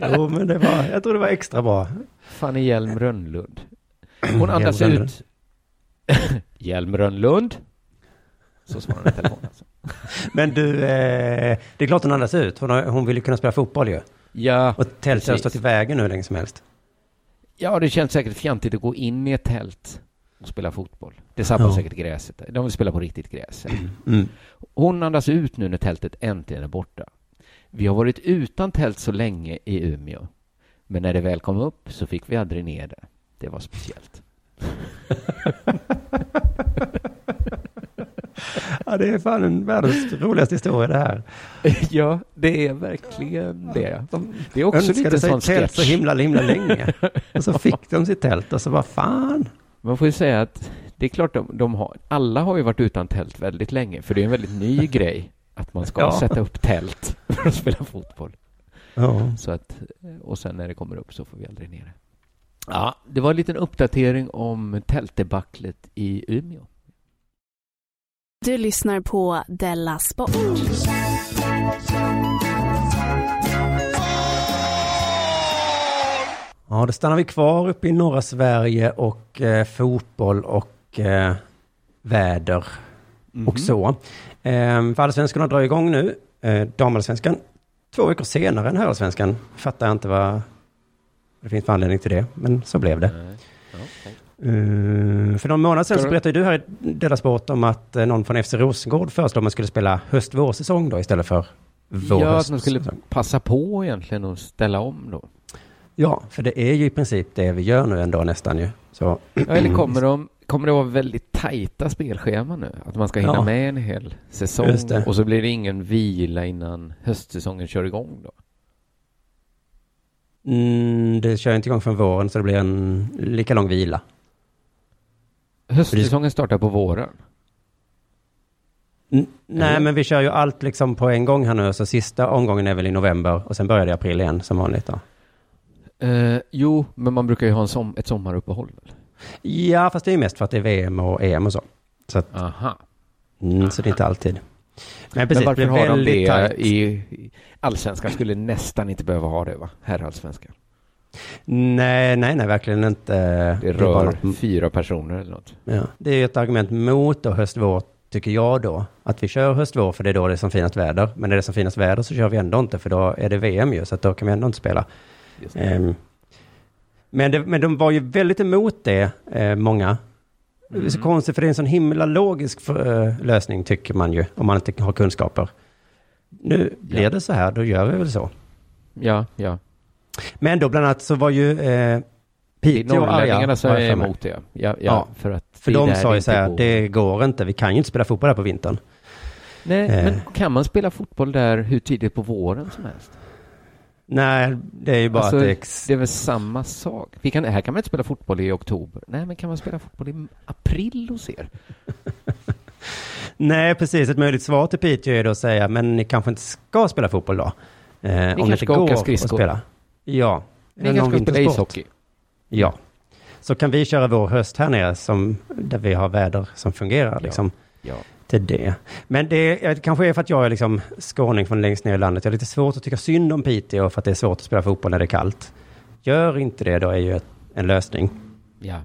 (laughs) jo, men det var, jag tror det var extra bra. Fanny Hjelm Rönnlund. (clears throat) Hon andas Hjelm ut. (laughs) Hjelm Rönnlund. Så svarar hon i telefon alltså. (laughs) Men du, eh, det är klart hon andas ut. Hon, har, hon vill ju kunna spela fotboll ju. Ja, Och tältet har stått i vägen nu länge som helst. Ja, det känns säkert fjantigt att gå in i ett tält och spela fotboll. Det sabbar Ja. säkert gräset. De vill spela på riktigt gräs. Mm. Hon andas ut nu när tältet äntligen är borta. Vi har varit utan tält så länge i Umeå. Men när det väl kom upp så fick vi aldrig ner det. Det var speciellt. (laughs) (laughs) Ja, det är fan en världens roligaste historia det här. (laughs) ja, det är verkligen det. Det är också Önskade lite sig sån tält så himla, himla länge. (laughs) Och så fick de sitt tält och så vad fan. Man får ju säga att det är klart de, de har, alla har ju varit utan tält väldigt länge, för det är en väldigt ny grej att man ska Ja. sätta upp tält för att spela fotboll. Ja. Så att, och sen när det kommer upp så får vi aldrig ner det. Ja, det var en liten uppdatering om tältdebaclet i Umeå. Du lyssnar på Della Sport. Ja, då stannar vi kvar uppe i norra Sverige och eh, fotboll och eh, väder och så. Eh, för allsvenskan drar igång nu. Eh, Damallsvenskan två veckor senare än herrallsvenskan. Fattar jag inte vad det finns för anledning till det, men så blev det. Nej. Uh, för någon månad sedan så du- berättade du här i Della Sport om att eh, någon från FC Rosengård föreslår att man skulle spela höst-vårsäsong då istället för vår Ja, att man skulle passa på egentligen och ställa om då. Ja, för det är ju i princip det vi gör nu ändå nästan ju. Så, Ja, eller kommer, de, kommer det vara väldigt tajta spelscheman nu? Att man ska hinna Ja. med en hel säsong och så blir det ingen vila innan höstsäsongen kör igång då? mm, det kör inte igång från våren så det blir en lika lång vila. Höstsäsongen startar på våren. N- nej, Eller? men vi kör ju allt liksom på en gång här nu, så sista omgången är väl i november och sen börjar det i april igen som vanligt då. Eh, jo, men man brukar ju ha en som, ett sommaruppehåll. Väl? Ja, fast det är ju mest för att det är VM och EM och så. Så, att, Aha. mm, så det är inte alltid. Men precis, men varför har de det tajt. i, i allsvenskan? Skulle nästan inte behöva ha det va? Herrallsvenskan. Nej, nej, nej, verkligen inte. Det rör något- fyra personer eller något. Ja, det är ju ett argument mot då höst-vår, tycker jag då. Att vi kör höst-vår för det är då det är som finast väder. Men är det som finast väder så kör vi ändå inte för då är det VM ju, så att då kan vi ändå inte spela. Just det. Ehm, men, det, men de var ju väldigt emot det, eh, många. Det är så Mm. konstigt för det är en sån himla logisk för, eh, lösning tycker man ju, om man inte har kunskaper. Nu blir Ja. det så här, då gör vi väl så. Ja, ja. Men då bland annat så var ju eh, Det Piteå arga. jag är emot det. Ja, ja, Ja, för att För det de där sa ju så här, går. det går inte, vi kan ju inte spela fotboll här på vintern. Nej, Eh. men kan man spela fotboll där hur tidigt på våren som helst? Nej, det är ju bara Alltså, att det är Det är väl samma sak? Vi kan, här kan man inte spela fotboll i oktober. Nej, men kan man spela fotboll i april hos er? (laughs) Nej, precis. Ett möjligt svar till Piteå är då att säga, men ni kanske inte ska spela fotboll då? Eh, om det kanske inte ska åka går att skridskor. spela. Ja. Ni Eller någon kanske ska spela vintersport. ishockey? Ja. Så kan vi köra vår höst här nere, som, där vi har väder som fungerar, Ja. liksom, Ja. till det. Men det jag- kanske är för att jag är liksom skåning från längst ner i landet. Jag har lite svårt att tycka synd om Piteå för att det är svårt att spela fotboll när det är kallt. Gör inte det, då är ju ett, en lösning. Ja.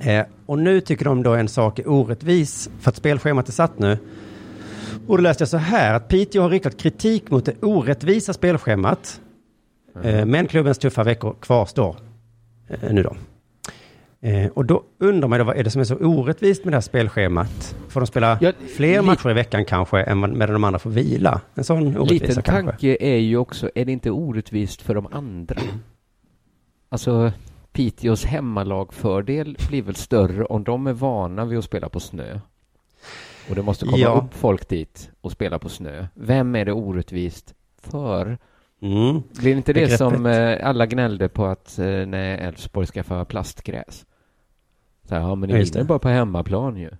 Eh, och nu tycker de då en sak är orättvis för att spelschemat är satt nu. Och då läste jag så här att Piteå har riktat kritik mot det orättvisa spelschemat. Eh, men klubbens tuffa veckor kvarstår eh, nu då. Eh, och då undrar man då vad är det som är så orättvist med det här spelschemat? Får de spela Ja, fler matcher i veckan kanske än medan de andra får vila? En sån orättvisa liten kanske. tanke är ju också, är det inte orättvist för de andra? Alltså, Piteås hemmalagfördel blir väl större om de är vana vid att spela på snö. Och det måste komma Ja. upp folk dit och spela på snö. Vem är det orättvist för? Mm. Blir inte det Begreppet. som eh, alla gnällde på att eh, när Elfsborg skaffade plastgräs? Så här, ja, men Ja, ni just vinner det. bara på hemmaplan ju.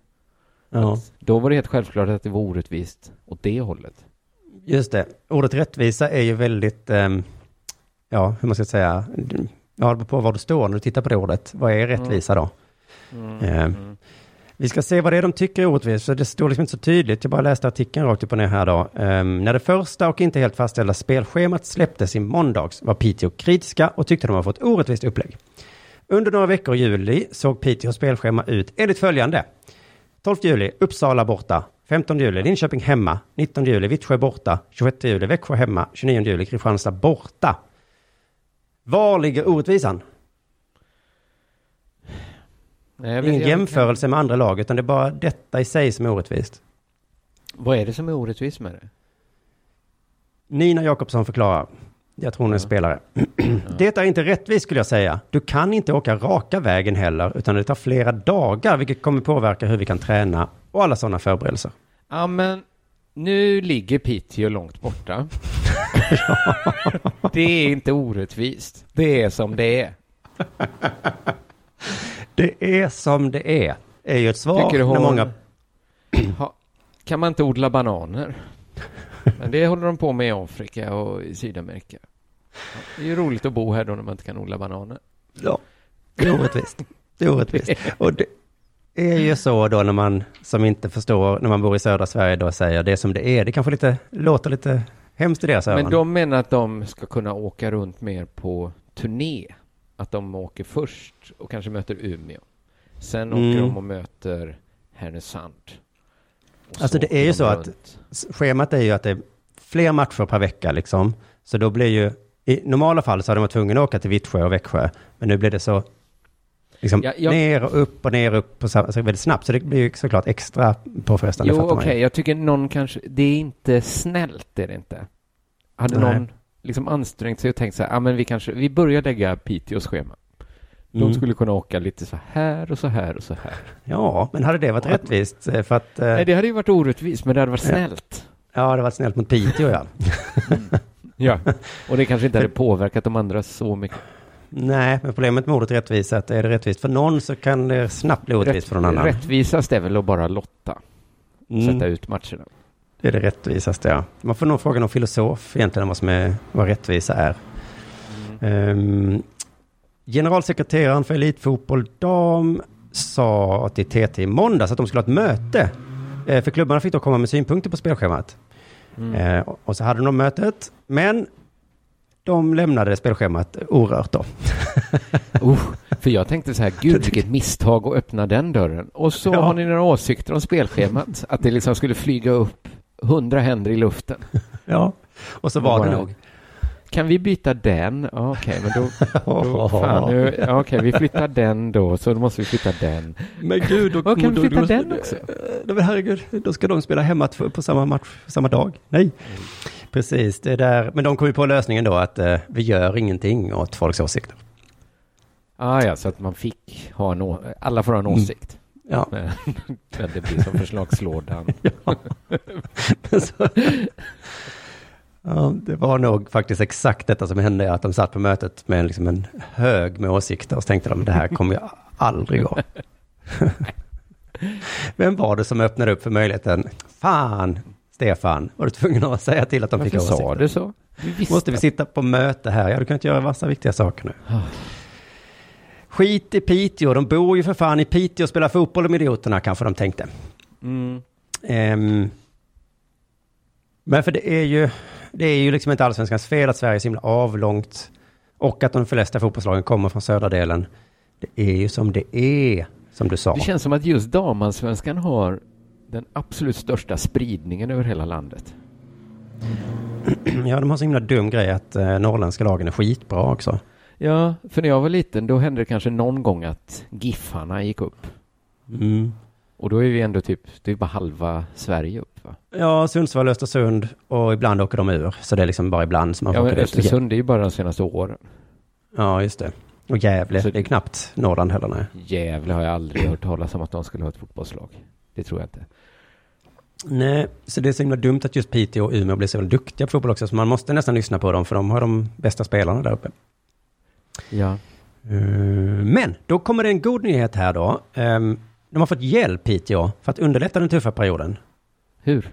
Ja. Då var det helt självklart att det var orättvist åt det hållet. Just det. Ordet rättvisa är ju väldigt, ehm, ja, hur man ska säga, ja, det på var du står när du tittar på det ordet. Vad är rättvisa då? Ehm, vi ska se vad det är de tycker är orättvist, för det står liksom inte så tydligt. Jag bara läste artikeln rakt upp och ner här då. Um, när det första och inte helt fastställda spelschemat släpptes i måndags var Piteå kritiska och tyckte de har fått orättvist upplägg. Under några veckor i juli såg Piteås spelschema ut enligt följande. 12 juli, Uppsala borta. 15 juli, Linköping hemma. 19 juli, Vittsjö borta. 26 juli, Växjö hemma. 29 juli, Kristianstad borta. Var ligger orättvisan? Nej, ingen jämförelse med andra lag, utan det är bara detta i sig som är orättvist. Vad är det som är orättvist med det? Nina Jakobsson förklarar. Jag tror hon är Ja. spelare. (clears throat) Det är inte rättvist skulle jag säga. Du kan inte åka raka vägen heller, utan det tar flera dagar, vilket kommer påverka hur vi kan träna och alla sådana förberedelser. Ja, men nu ligger Piteå långt borta. (laughs) det är inte orättvist. Det är som det är. (laughs) Det är som det är, är ju ett svar Tycker du när hon... många... (clears throat) Ha, kan man inte odla bananer? (laughs) Men det håller de på med i Afrika och i Sydamerika. Ja, Det är ju roligt att bo här då när man inte kan odla bananer. Ja, det är orättvist. Det är orättvist. Och det är ju så då när man som inte förstår, när man bor i södra Sverige då säger det som det är. Det kanske lite, låter lite hemskt i deras öron. Men de menar att de ska kunna åka runt mer på turné. Att de åker först och kanske möter Umeå. Sen åker Mm. de och möter Härnösand. Och Alltså, det åker är ju så att- runt. Schemat är ju att det är fler matcher per vecka liksom. Så då blir ju, i normala fall så hade man varit tvungen att åka till Vittsjö och Växjö. Men nu blir det så liksom Ja, jag- ner och upp och ner och upp på samma, alltså väldigt snabbt. Så det blir ju såklart extra påfrestande. Jo, okej, ju. jag tycker någon kanske, det är inte snällt, det är det inte. Hade Nej. någon liksom ansträngt sig och tänkt så här, ja men vi kanske, vi börjar lägga Piteås schema. De Mm. skulle kunna åka lite så här och så här och så här. Ja, men hade det varit rättvist? eh, För att, eh, Nej, det hade ju varit orättvist, men det hade varit snällt. ja, det hade varit snällt mot Piteå, ja. Ja, och det kanske inte hade påverkat de andra så mycket. Nej, men problemet med ordet rättvisa är att är det rättvist för någon så kan det snabbt bli orättvist för någon annan. Rättvisast är väl att bara lotta, Mm. sätta ut matcherna. Det är det rättvisaste, ja. Man får nog fråga någon filosof egentligen vad som är, vad rättvisa är. Ehm, generalsekreteraren för Elitfotboll Dam sa till TT i måndags att de skulle ha ett möte. Eh, för klubbarna fick då komma med synpunkter på spelschemat. Mm. Eh, och så hade de mötet, men de lämnade spelschemat orört då. (laughs) Oh, för jag tänkte så här, (laughs) gud vilket misstag att öppna den dörren. Och så Ja. har ni några åsikter om spelschemat? Att det liksom skulle flyga upp hundra händer i luften. (laughs) Ja, och så var det nog. Kan vi byta den? Okej, men då... (laughs) då fan, nu, okej, vi flyttar den då, så då måste vi flytta den. Men gud, då, kan vi då- flytta då- den också? Nej, men herregud, då ska de spela hemma på samma match samma dag. Nej, precis. Det där. Men de kom ju på lösningen då att eh, vi gör ingenting åt folks åsikter. Ah, ja, så att man fick ha en å- alla får ha en Mm. Ja. (laughs) Men det blir som förslagslådan. (laughs) ja. Så, ja, det var nog faktiskt exakt detta som hände, att de satt på mötet med liksom en hög med åsikter och så tänkte de det här kommer ju aldrig gå. (laughs) Vem var det som öppnade upp för möjligheten? Fan, Stefan, var du tvungen att säga till att de fick Varför åsikter? sa du så? Vi visste. Måste vi sitta på möte här? Ja, du kan inte göra massa viktiga saker nu. Skit i Piteå, de bor ju för fan i Piteå och spelar fotboll de idioterna, kanske de tänkte. Mm. Ehm, men för det är ju, det är ju liksom inte allsvenskans fel att Sverige är så himla avlångt och att de flesta fotbollslagen kommer från södra delen. Det är ju som det är, som du sa. Det känns som att just damallsvenskan har den absolut största spridningen över hela landet. Ja, de har så himla dum grej att eh, norrländska lagen är skitbra också. Ja, för när jag var liten då hände det kanske någon gång att Giffarna gick upp. Mm. Och då är vi ändå typ, det är bara halva Sverige upp va? Ja, Sundsvall, Östersund och ibland åker de ur. Så det är liksom bara ibland som man Ja, åka dit. Östersund är ju bara de senaste åren. Ja, just det. Och Gävle, Så- det är knappt Norrland heller. Nej. Gävle har jag aldrig hört talas om att de skulle ha ett fotbollslag. Det tror jag inte. nej, så det är så himla dumt att just Piteå och Umeå blir så duktiga på fotboll också. Så man måste nästan lyssna på dem, för de har de bästa spelarna där uppe. Ja. Eh, Men då kommer det en god nyhet här då. Ehm, De har fått hjälp Piteå för att underlätta den tuffa perioden. Hur?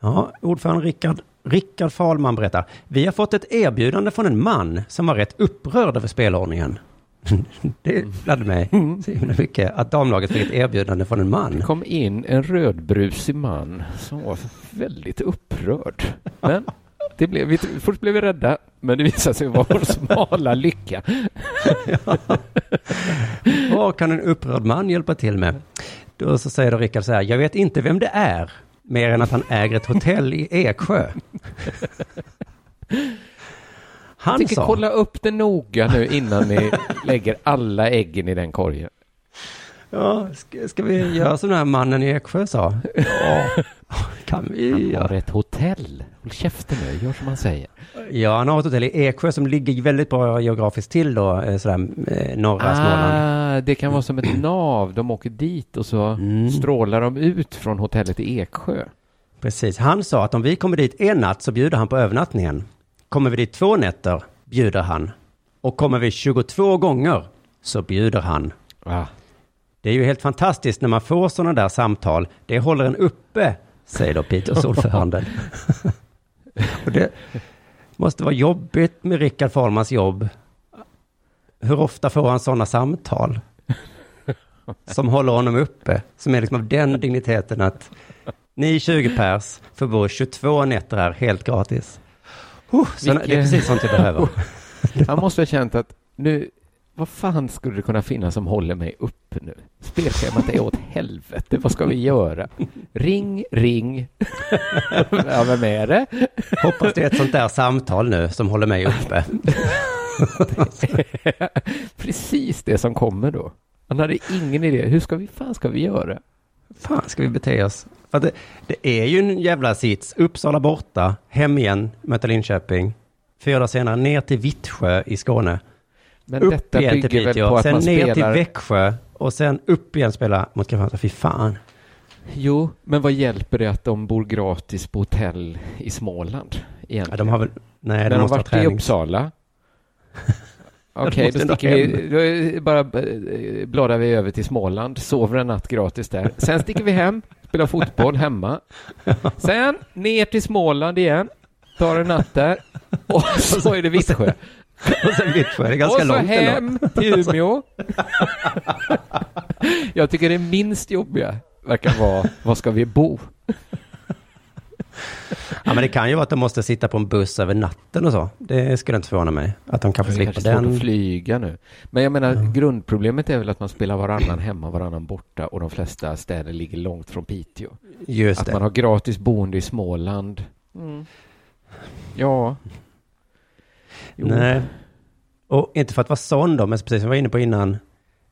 Ja, ordförande Rickard, Rickard Fahlman berättar. Vi har fått ett erbjudande från en man som var rätt upprörd över spelordningen. (laughs) Det gladde mig så himla mycket att damlaget fick ett erbjudande från en man. Det kom in en rödbrusig man som var väldigt upprörd. Men det blev, vi, först blev vi rädda, men det visade sig vara vår smala lycka. Vad kan en upprörd man hjälpa till med? Då så säger då Rickard så här, jag vet inte vem det är, mer än att han äger ett hotell i Eksjö. Jag Han tänker sa, kolla upp det noga nu innan ni lägger alla äggen i den korgen. Ja, ska, ska vi göra som den här mannen i Eksjö sa? Ja, kan vi Han göra. har ett hotell. Håll käften nu, gör som han säger. Ja, han har ett hotell i Eksjö som ligger väldigt bra geografiskt till då, eh, sådär eh, norra Småland. Ah, det kan vara som ett nav. De åker dit och så Mm. strålar de ut från hotellet i Eksjö. Precis, han sa att om vi kommer dit en natt så bjuder han på övernattningen. Kommer vi dit två nätter bjuder han. Och kommer vi 22 gånger så bjuder han. Ah. Det är ju helt fantastiskt när man får sådana där samtal. Det håller en uppe, säger då Peters (laughs) ordförande. Och det måste vara jobbigt med Rickard Fahlmans jobb. Hur ofta får han sådana samtal? Som håller honom uppe. Som är liksom av den digniteten att ni 20 pers får bo 22 nätter här helt gratis. Oh, så Vilken- Det är precis sånt jag behöver. (laughs) Han måste ha känt att nu, vad fan skulle det kunna finnas som håller mig uppe nu? Spelschemat är åt helvete, vad ska vi göra? Ring, ring. ja, vem är det? Hoppas det är ett sånt där samtal nu som håller mig uppe. (laughs) Precis det som kommer då. Han hade ingen idé. Hur ska vi, fan ska vi göra? fan ska vi bete oss? Det, det är ju en jävla sits. Uppsala borta, hem igen, möta Linköping. Fyra dagar senare ner till Vittsjö i Skåne. Men upp detta igen till väl Piteå, på att sen man ner spelar... till Växjö och sen upp igen spela mot Kristianstad. Fy fan. Jo, men vad hjälper det att de bor gratis på hotell i Småland? Egentligen? Ja, de har väl, nej, När de de måste ha varit i. Uppsala? (laughs) Okej, måste då vi, då bara eh, bladar vi över till Småland, sover en natt gratis där. Sen sticker vi hem, spelar fotboll hemma. Sen ner till Småland igen, tar en natt där och så är det Vittsjö. Och sen Vittsjö, det är ganska och så långt ändå. hem till Umeå. Jag tycker det minst jobbiga verkar vara, var ska vi bo? Ja, men det kan ju vara att de måste sitta på en buss över natten och så. Det skulle inte förvåna mig. Att de kanske Det är slipper svårt den. att flyga nu. Men jag menar, grundproblemet är väl att man spelar varannan hemma, varannan borta och de flesta städer ligger långt från Piteå. Just att det. man har gratis boende i Småland. Ja. Jo. Nej. Och inte för att vara sån då, men precis som jag var inne på innan.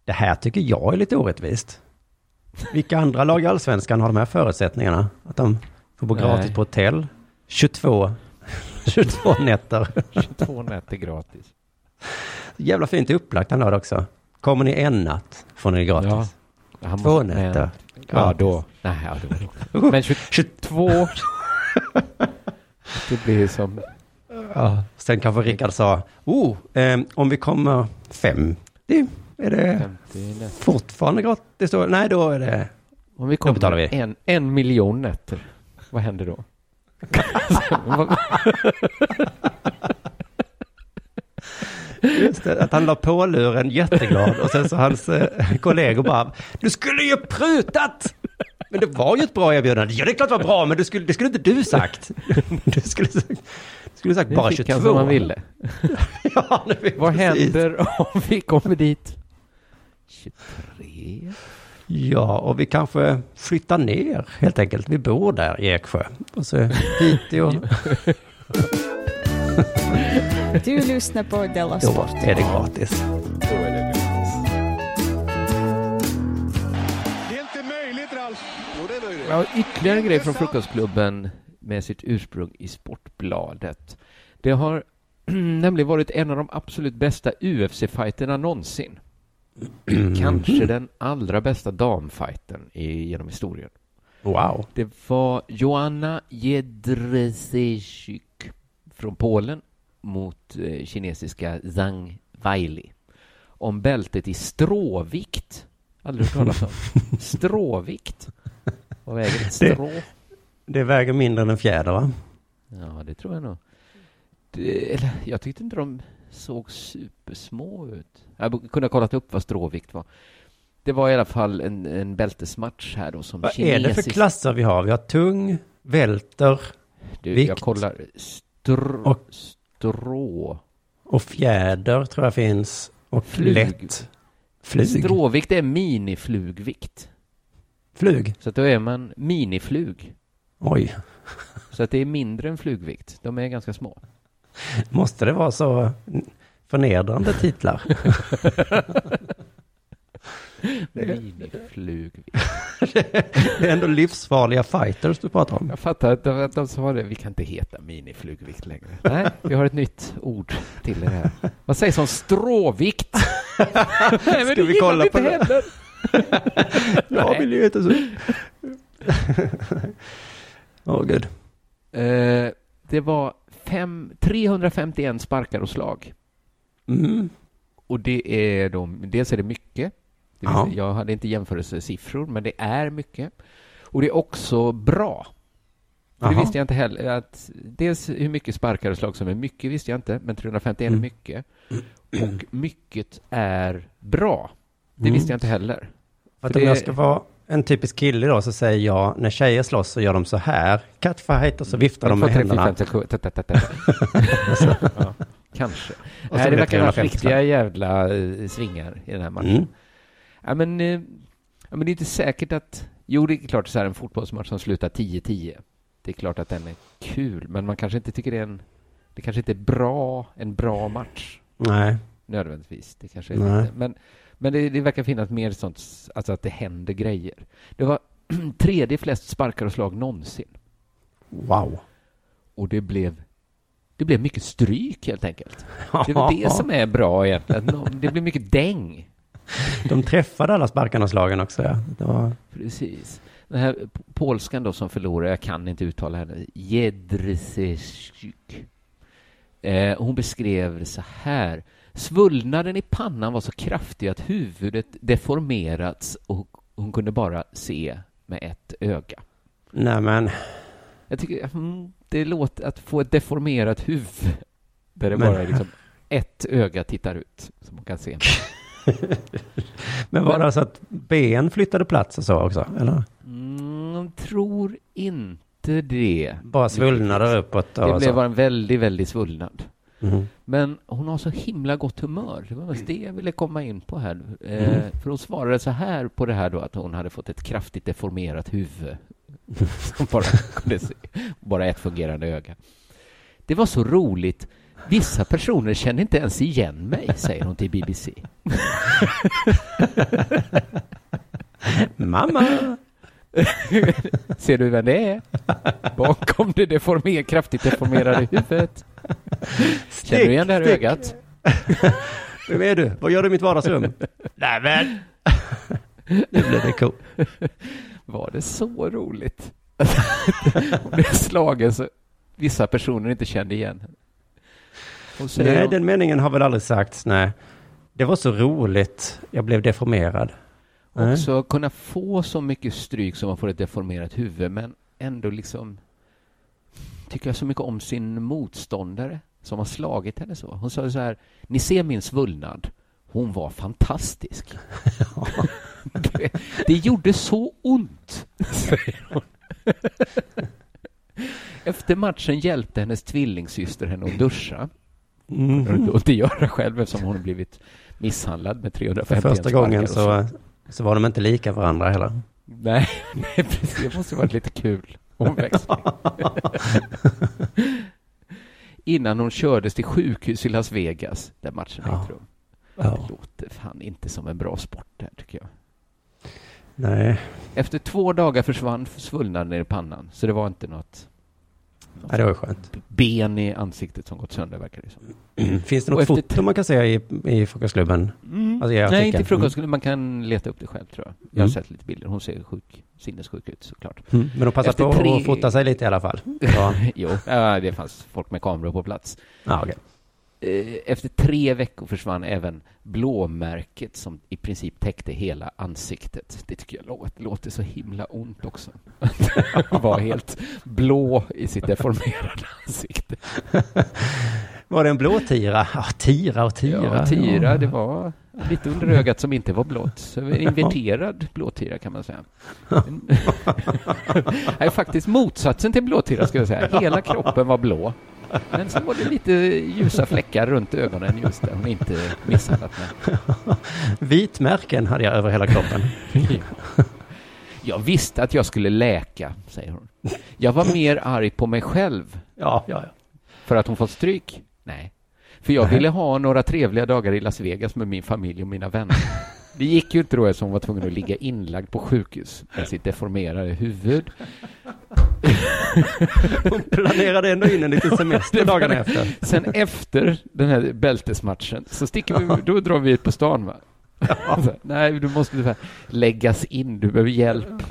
Det här tycker jag är lite orättvist. Vilka andra lag i Allsvenskan har de här förutsättningarna? Att de får bo Nej. gratis på hotell. 22, 22 (laughs) nätter. 22 nätter gratis. Jävla fint upplagt han har också. Kommer ni en natt får ni gratis. Ja. Två nätter. Ja, då. Nej, ja, då. Men 22. (laughs) Det blir som... Ja. Sen kanske Rickard sa, oh, eh, om vi kommer fem, det är det 50 nätter. fortfarande gratis då? Nej, då är det... Om vi kommer vi. en, en miljon nätter, vad händer då? (laughs) Just det, att han la på luren jätteglad och sen så hans eh, kollegor bara, du skulle ju prutat! Men det var ju ett bra erbjudande. Ja, det är klart det var bra, men du skulle, det skulle inte du sagt. (laughs) Du skulle, sagt- du skulle sagt Nu bara fick 22. han som han ville. (laughs) ja, nu Vad precis. händer om vi kommer dit? 23? Ja, och vi kanske flyttar ner helt enkelt. Vi bor där i Eksjö. Och så Piteå, (laughs) Du lyssnar på Della då Sport. är det gratis. Ja, ytterligare en grej från Frukostklubben med sitt ursprung i Sportbladet. Det har (clears throat) nämligen varit en av de absolut bästa UFC-fighterna någonsin. (clears throat) Kanske den allra bästa damfighten i, genom historien. Wow. Det var Joanna Jedrzejczyk från Polen mot eh, kinesiska Zhang Weili om bältet i stråvikt. Aldrig hört talas om. (laughs) Stråvikt. Vad väger ett Det- strå? Det väger mindre än en fjäder, va? Ja, det tror jag nog. Det, eller, jag tyckte inte de såg supersmå ut. Jag kunde ha kollat upp vad stråvikt var. Det var i alla fall en, en bältesmatch här då som Vad är det för kinesisk- klasser vi har? Vi har tung, välter Du, vikt. jag kollar. Str, Och- strå. och fjäder tror jag finns. Och Flug. lätt. Flug. Stråvikt är miniflugvikt. Flug. Så att då är man miniflug. Oj. Så att det är mindre än flugvikt. De är ganska små. Måste det vara så förnedrande titlar? (laughs) Miniflugvikt. det är ändå livsfarliga fighters du pratar om. Jag fattar att de, att de sa det. Vi kan inte heta miniflugvikt längre. Nej, vi har ett nytt ord till er här. Vad sägs om stråvikt? (laughs) Nej, men Ska det vi kolla på inte det? heller. (laughs) Vill ju inte så. (laughs) Åh gud. Eh, det var fem, 351 sparkar och slag. Mm. Och det är då, dels är det mycket. Det vill Ja. Jag hade inte jämförelsesiffror, men det är mycket. Och det är också bra. För det visste jag inte heller. Att dels hur mycket sparkar och slag som är mycket visste jag inte, men 351 Mm. är mycket. Och mycket är bra. Det Mm. visste jag inte heller. För att För om det- jag ska vara en typisk kille då så säger jag, när tjejer slåss så gör de så här, catfight och så viftar de med händerna. fem, sex, sju, ta, ta, ta, ta. ja, kanske. Nej, det det verkar vara 350 riktiga jävla eh, svingar i den här matchen. Mm. Ja, men, eh, ja, men det är inte säkert att... Jo, det är klart så här en fotbollsmatch som slutar 10-10. Det är klart att den är kul, men man kanske inte tycker det är en... Det kanske inte är bra, en bra match Nej. nödvändigtvis. Det kanske är Nej. lite, men, Men det, det verkar finnas mer sånt, alltså att det händer grejer. Det var (clears throat) tredje flest sparkar och slag någonsin. Wow. Och det blev, det blev mycket stryk helt enkelt. Det är det som är bra egentligen. (laughs) Det blev mycket däng. De träffade alla sparkarna och slagen också. Ja. Det var... Precis. Den här polskan då som förlorar, jag kan inte uttala henne, Jedrzejczyk. Eh, hon beskrev det så här. Svullnaden i pannan var så kraftig att huvudet deformerats och hon kunde bara se med ett öga. Nej men, Jag tycker mm, det låter att få ett deformerat huvud där det Men- bara liksom ett öga tittar ut som man kan se. (laughs) men var det så att ben flyttade plats och så också? Eller? Mm, tror inte det. Bara svullnader uppåt Det blev bara en väldigt, väldigt svullnad. Mhm. Men hon har så himla gott humör. Det var mest det jag ville komma in på här. Eh, Mm. För hon svarade så här på det här då, att hon hade fått ett kraftigt deformerat huvud. (laughs) Som bara kunde se, bara ett fungerande öga. Det var så roligt. Vissa personer kände inte ens igen mig, säger hon till BBC. Mamma! Ser du vem det är? Bakom det deformer, kraftigt deformerade huvudet. (laughs) Känner du igen det här Stick, ögat? (laughs) Vem är du? Vad gör du i mitt vardagsrum? (laughs) Nej men! Nu blev det cool. Var det så roligt? Hon blev slagen så vissa personer inte kände igen henne. Nej, hon- den meningen har väl aldrig sagts, nej. Det var så roligt, jag blev deformerad. Nej. också kunna få så mycket stryk som man får ett deformerat huvud, men ändå liksom tycker jag så mycket om sin motståndare som har slagit henne så. Hon sa så här, ni ser min svullnad. Hon var fantastisk. (laughs) det, det gjorde så ont, säger (laughs) hon. Efter matchen hjälpte hennes tvillingsyster henne att duscha. Mm. Hon kunde inte göra själv eftersom hon blivit misshandlad med För 350 första sparkar gången så, så var de inte lika varandra heller. Nej, (laughs) nej precis. Det måste varit lite kul omväxling. Innan hon kördes till sjukhus i Las Vegas, där matchen Ja. ägde rum. Ja. Det låter fan inte som en bra sport det här, tycker jag. Nej, Efter två dagar försvann svullnaden i pannan, så det var inte något ja, det var skönt. ben i ansiktet som gått sönder, verkar det som. (clears throat) Finns det något efter foto man kan se i, i frukostklubben? Alltså i Nej, inte i frukostklubben. Man kan leta upp det själv, tror jag. Jag har Mm. sett lite bilder. Hon ser sjuk, sinnessjuk ut, såklart. Mm. Men de passar Efter på tre- att fota sig lite i alla fall. (laughs) Ja, jo, ja, det fanns folk med kameror på plats. ja okej. Eh, Efter tre veckor försvann även blåmärket som i princip täckte hela ansiktet. Det tycker jag låter, låter så himla ont också. (laughs) Att vara helt blå i sitt deformerade ansikte. Var det en blå tira? Ja, tira och tira. Ja, tira, Ja. det var lite under ögat som inte var blått. Så en (laughs) inverterad blåtira kan man säga. (laughs) Nej, faktiskt motsatsen till blåtira skulle jag säga. Hela kroppen var blå. Men så var det lite ljusa fläckar runt ögonen just där hon inte misshandlat med. (laughs) Vitmärken hade jag över hela kroppen. (laughs) Jag visste att jag skulle läka, säger hon. Jag var mer arg på mig själv Ja, ja, ja. för att hon fått stryk. Nej. För jag ville ha några trevliga dagar i Las Vegas med min familj och mina vänner. (laughs) Det gick ju inte då eftersom hon var tvungen att ligga inlagd på sjukhus med sitt deformerade huvud. Hon planerade ändå in en liten (laughs) semester dagarna efter. Sen efter den här bältesmatchen så sticker vi, då drar vi ut på stan va? Så, Nej, du måste läggas in, du behöver hjälp.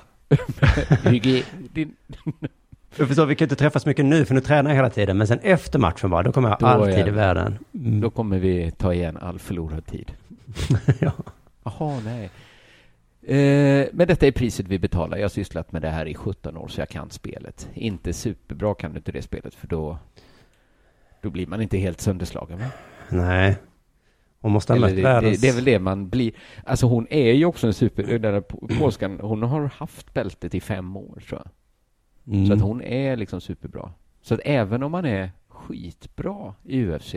Hygien, din, Jag förstår, vi kan inte träffas mycket nu för nu tränar jag hela tiden. Men sen efter matchen bara, då kommer jag Då alltid är- i världen. Mm. Då kommer vi ta igen all förlorad tid. (laughs) ja. Jaha, nej. Eh, men detta är priset vi betalar. Jag har sysslat med det här i 17 år, så jag kan spelet. Inte superbra kan du inte det spelet, för då, då blir man inte helt sönderslagen. Va? Nej. Hon måste ha mött det, världens... det, det är väl det man blir. Alltså hon är ju också en super... Den där polskan, hon har haft bältet i fem år, tror jag. Mm. Så att hon är liksom superbra. Så att även om man är skitbra i UFC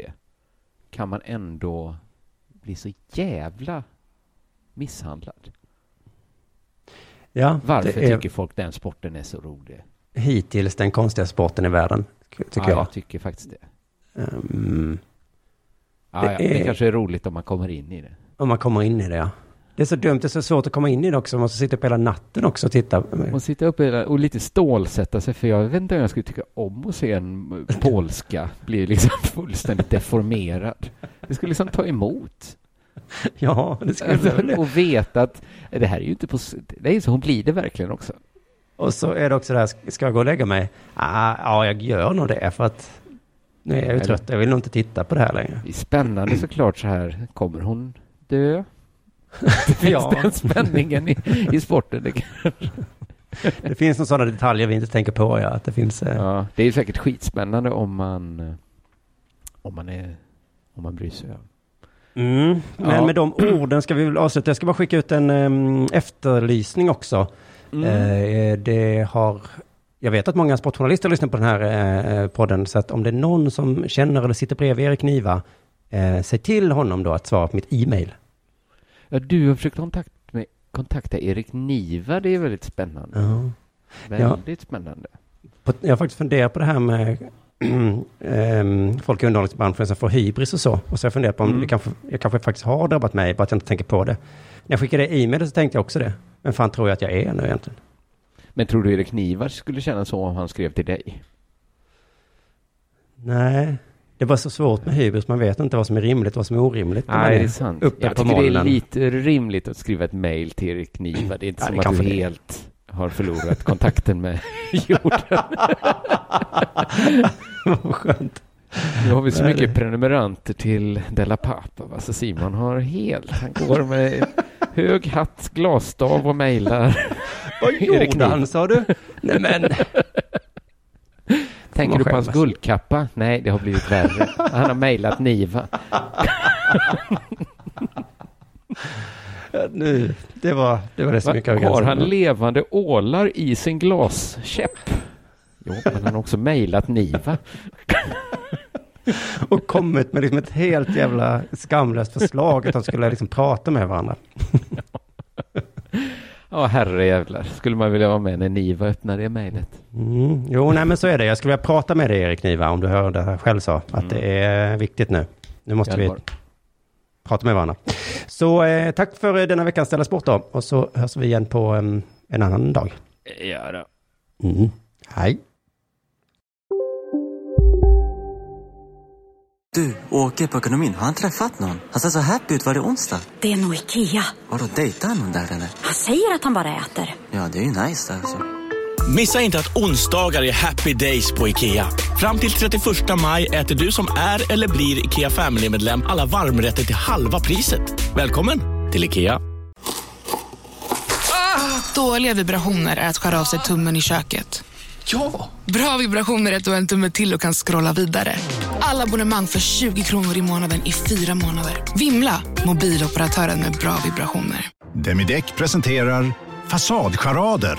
kan man ändå bli så jävla misshandlad. Ja, Varför det tycker folk den sporten är så rolig? hittills den konstiga sporten i världen, tycker ja, jag. jag tycker faktiskt det. Ja, Det ja, det är- kanske är roligt om man kommer in i det. Om man kommer in i det, ja. Det är så dumt, det är så svårt att komma in i det också. Man måste sitta upp hela natten också och titta. Och sitta upp hela- och lite stålsätta sig, för jag vet inte om jag skulle tycka om att se en polska bli liksom (laughs) fullständigt deformerad. Det skulle liksom ta emot. (laughs) Ja, det skulle det. Och veta att det här är ju inte på... Det är så hon blir det verkligen också. Och så är det också det här, ska jag gå och lägga mig? Ah, ja, jag gör nog det för att nu är jag ju trött. Jag vill nog inte titta på det här längre. Det är spännande såklart så här. Kommer hon dö? (laughs) Ja. den spänningen i, i sporten? Det, (laughs) Det finns några sådana detaljer vi inte tänker på, ja. Att det finns... Eh, ja, det är säkert skitspännande om man, eh, om man, är, om man bryr sig. Mm. Men Ja. med de orden ska vi väl avsluta. Jag ska bara skicka ut en em, efterlysning också. Mm. Eh, det har... Jag vet att många sportjournalister lyssnar på den här eh, podden, så att om det är någon som känner eller sitter bredvid Erik Niva, eh, säg till honom då att svara på mitt e-mail. Ja, du har försökt kontakt med, kontakta Erik Niva. Det är väldigt spännande. Ja. Väldigt spännande. På, jag har faktiskt funderat på det här med (clears throat) folk i underhållningsbranschen som får hybris och så. Och så har jag funderat på om Mm. det kanske, jag kanske faktiskt har drabbat mig, bara att jag inte tänker på det. När jag skickade e-mail så tänkte jag också det. Men fan tror jag att jag är nu egentligen? Men tror du Erik Niva skulle känna så om han skrev till dig? Nej, det var så svårt med hybris. Man vet inte vad som är rimligt och vad som är orimligt. Nej, det är sant. Uppe Jag på tycker det är lite rimligt att skriva ett mejl till Erik Niva. Det är inte Ja, som att du helt har förlorat kontakten med jorden. (laughs) Vad skönt. Nu har vi så mycket prenumeranter till Della Pappa. va? Så Simon har helt... Han går med hög hatt, glasstav och mejlar. Vad gjorde han sa du? Nej men. Tänker du på hans guldkappa? Nej, det har blivit värre. Han har mejlat Niva. (laughs) Nu, det var det, var det som gick över Har han levande ålar i sin glaskäpp? Jo, men han har också mejlat Niva. (laughs) Och kommit med liksom ett helt jävla skamlöst förslag att de skulle liksom prata med varandra. (laughs) Ja, herrejävlar. Skulle man vilja vara med när Niva öppnar det mejlet? Mm. Jo, nej men så är det. Jag skulle vilja prata med dig Erik Niva, om du hör det här själv sa. Att det är viktigt nu. Nu måste vi. Prata med varandra. Så eh, tack för eh, denna veckans Ställa Sport då. Och så hörs vi igen på em, en annan dag. Ja, då. Mm. Hej. Du, åker på ekonomin. Har han träffat någon? Han ser så happy ut. Var det onsdag? Det är nog Ikea. Har du dejtar han någon där eller? Han säger att han bara äter. Ja, det är ju nice där alltså. Missa inte att onsdagar är happy days på IKEA. Fram till 31 maj äter du som är eller blir IKEA Family-medlem alla varmrätter till halva priset. Välkommen till IKEA. Dåliga vibrationer är att skära av sig tummen i köket. Ja! Bra vibrationer är att du har en tumme till och kan scrolla vidare. Alla abonnemang för 20 kronor i månaden i fyra månader. Vimla! Mobiloperatören med bra vibrationer. Demideck presenterar Fasadcharader.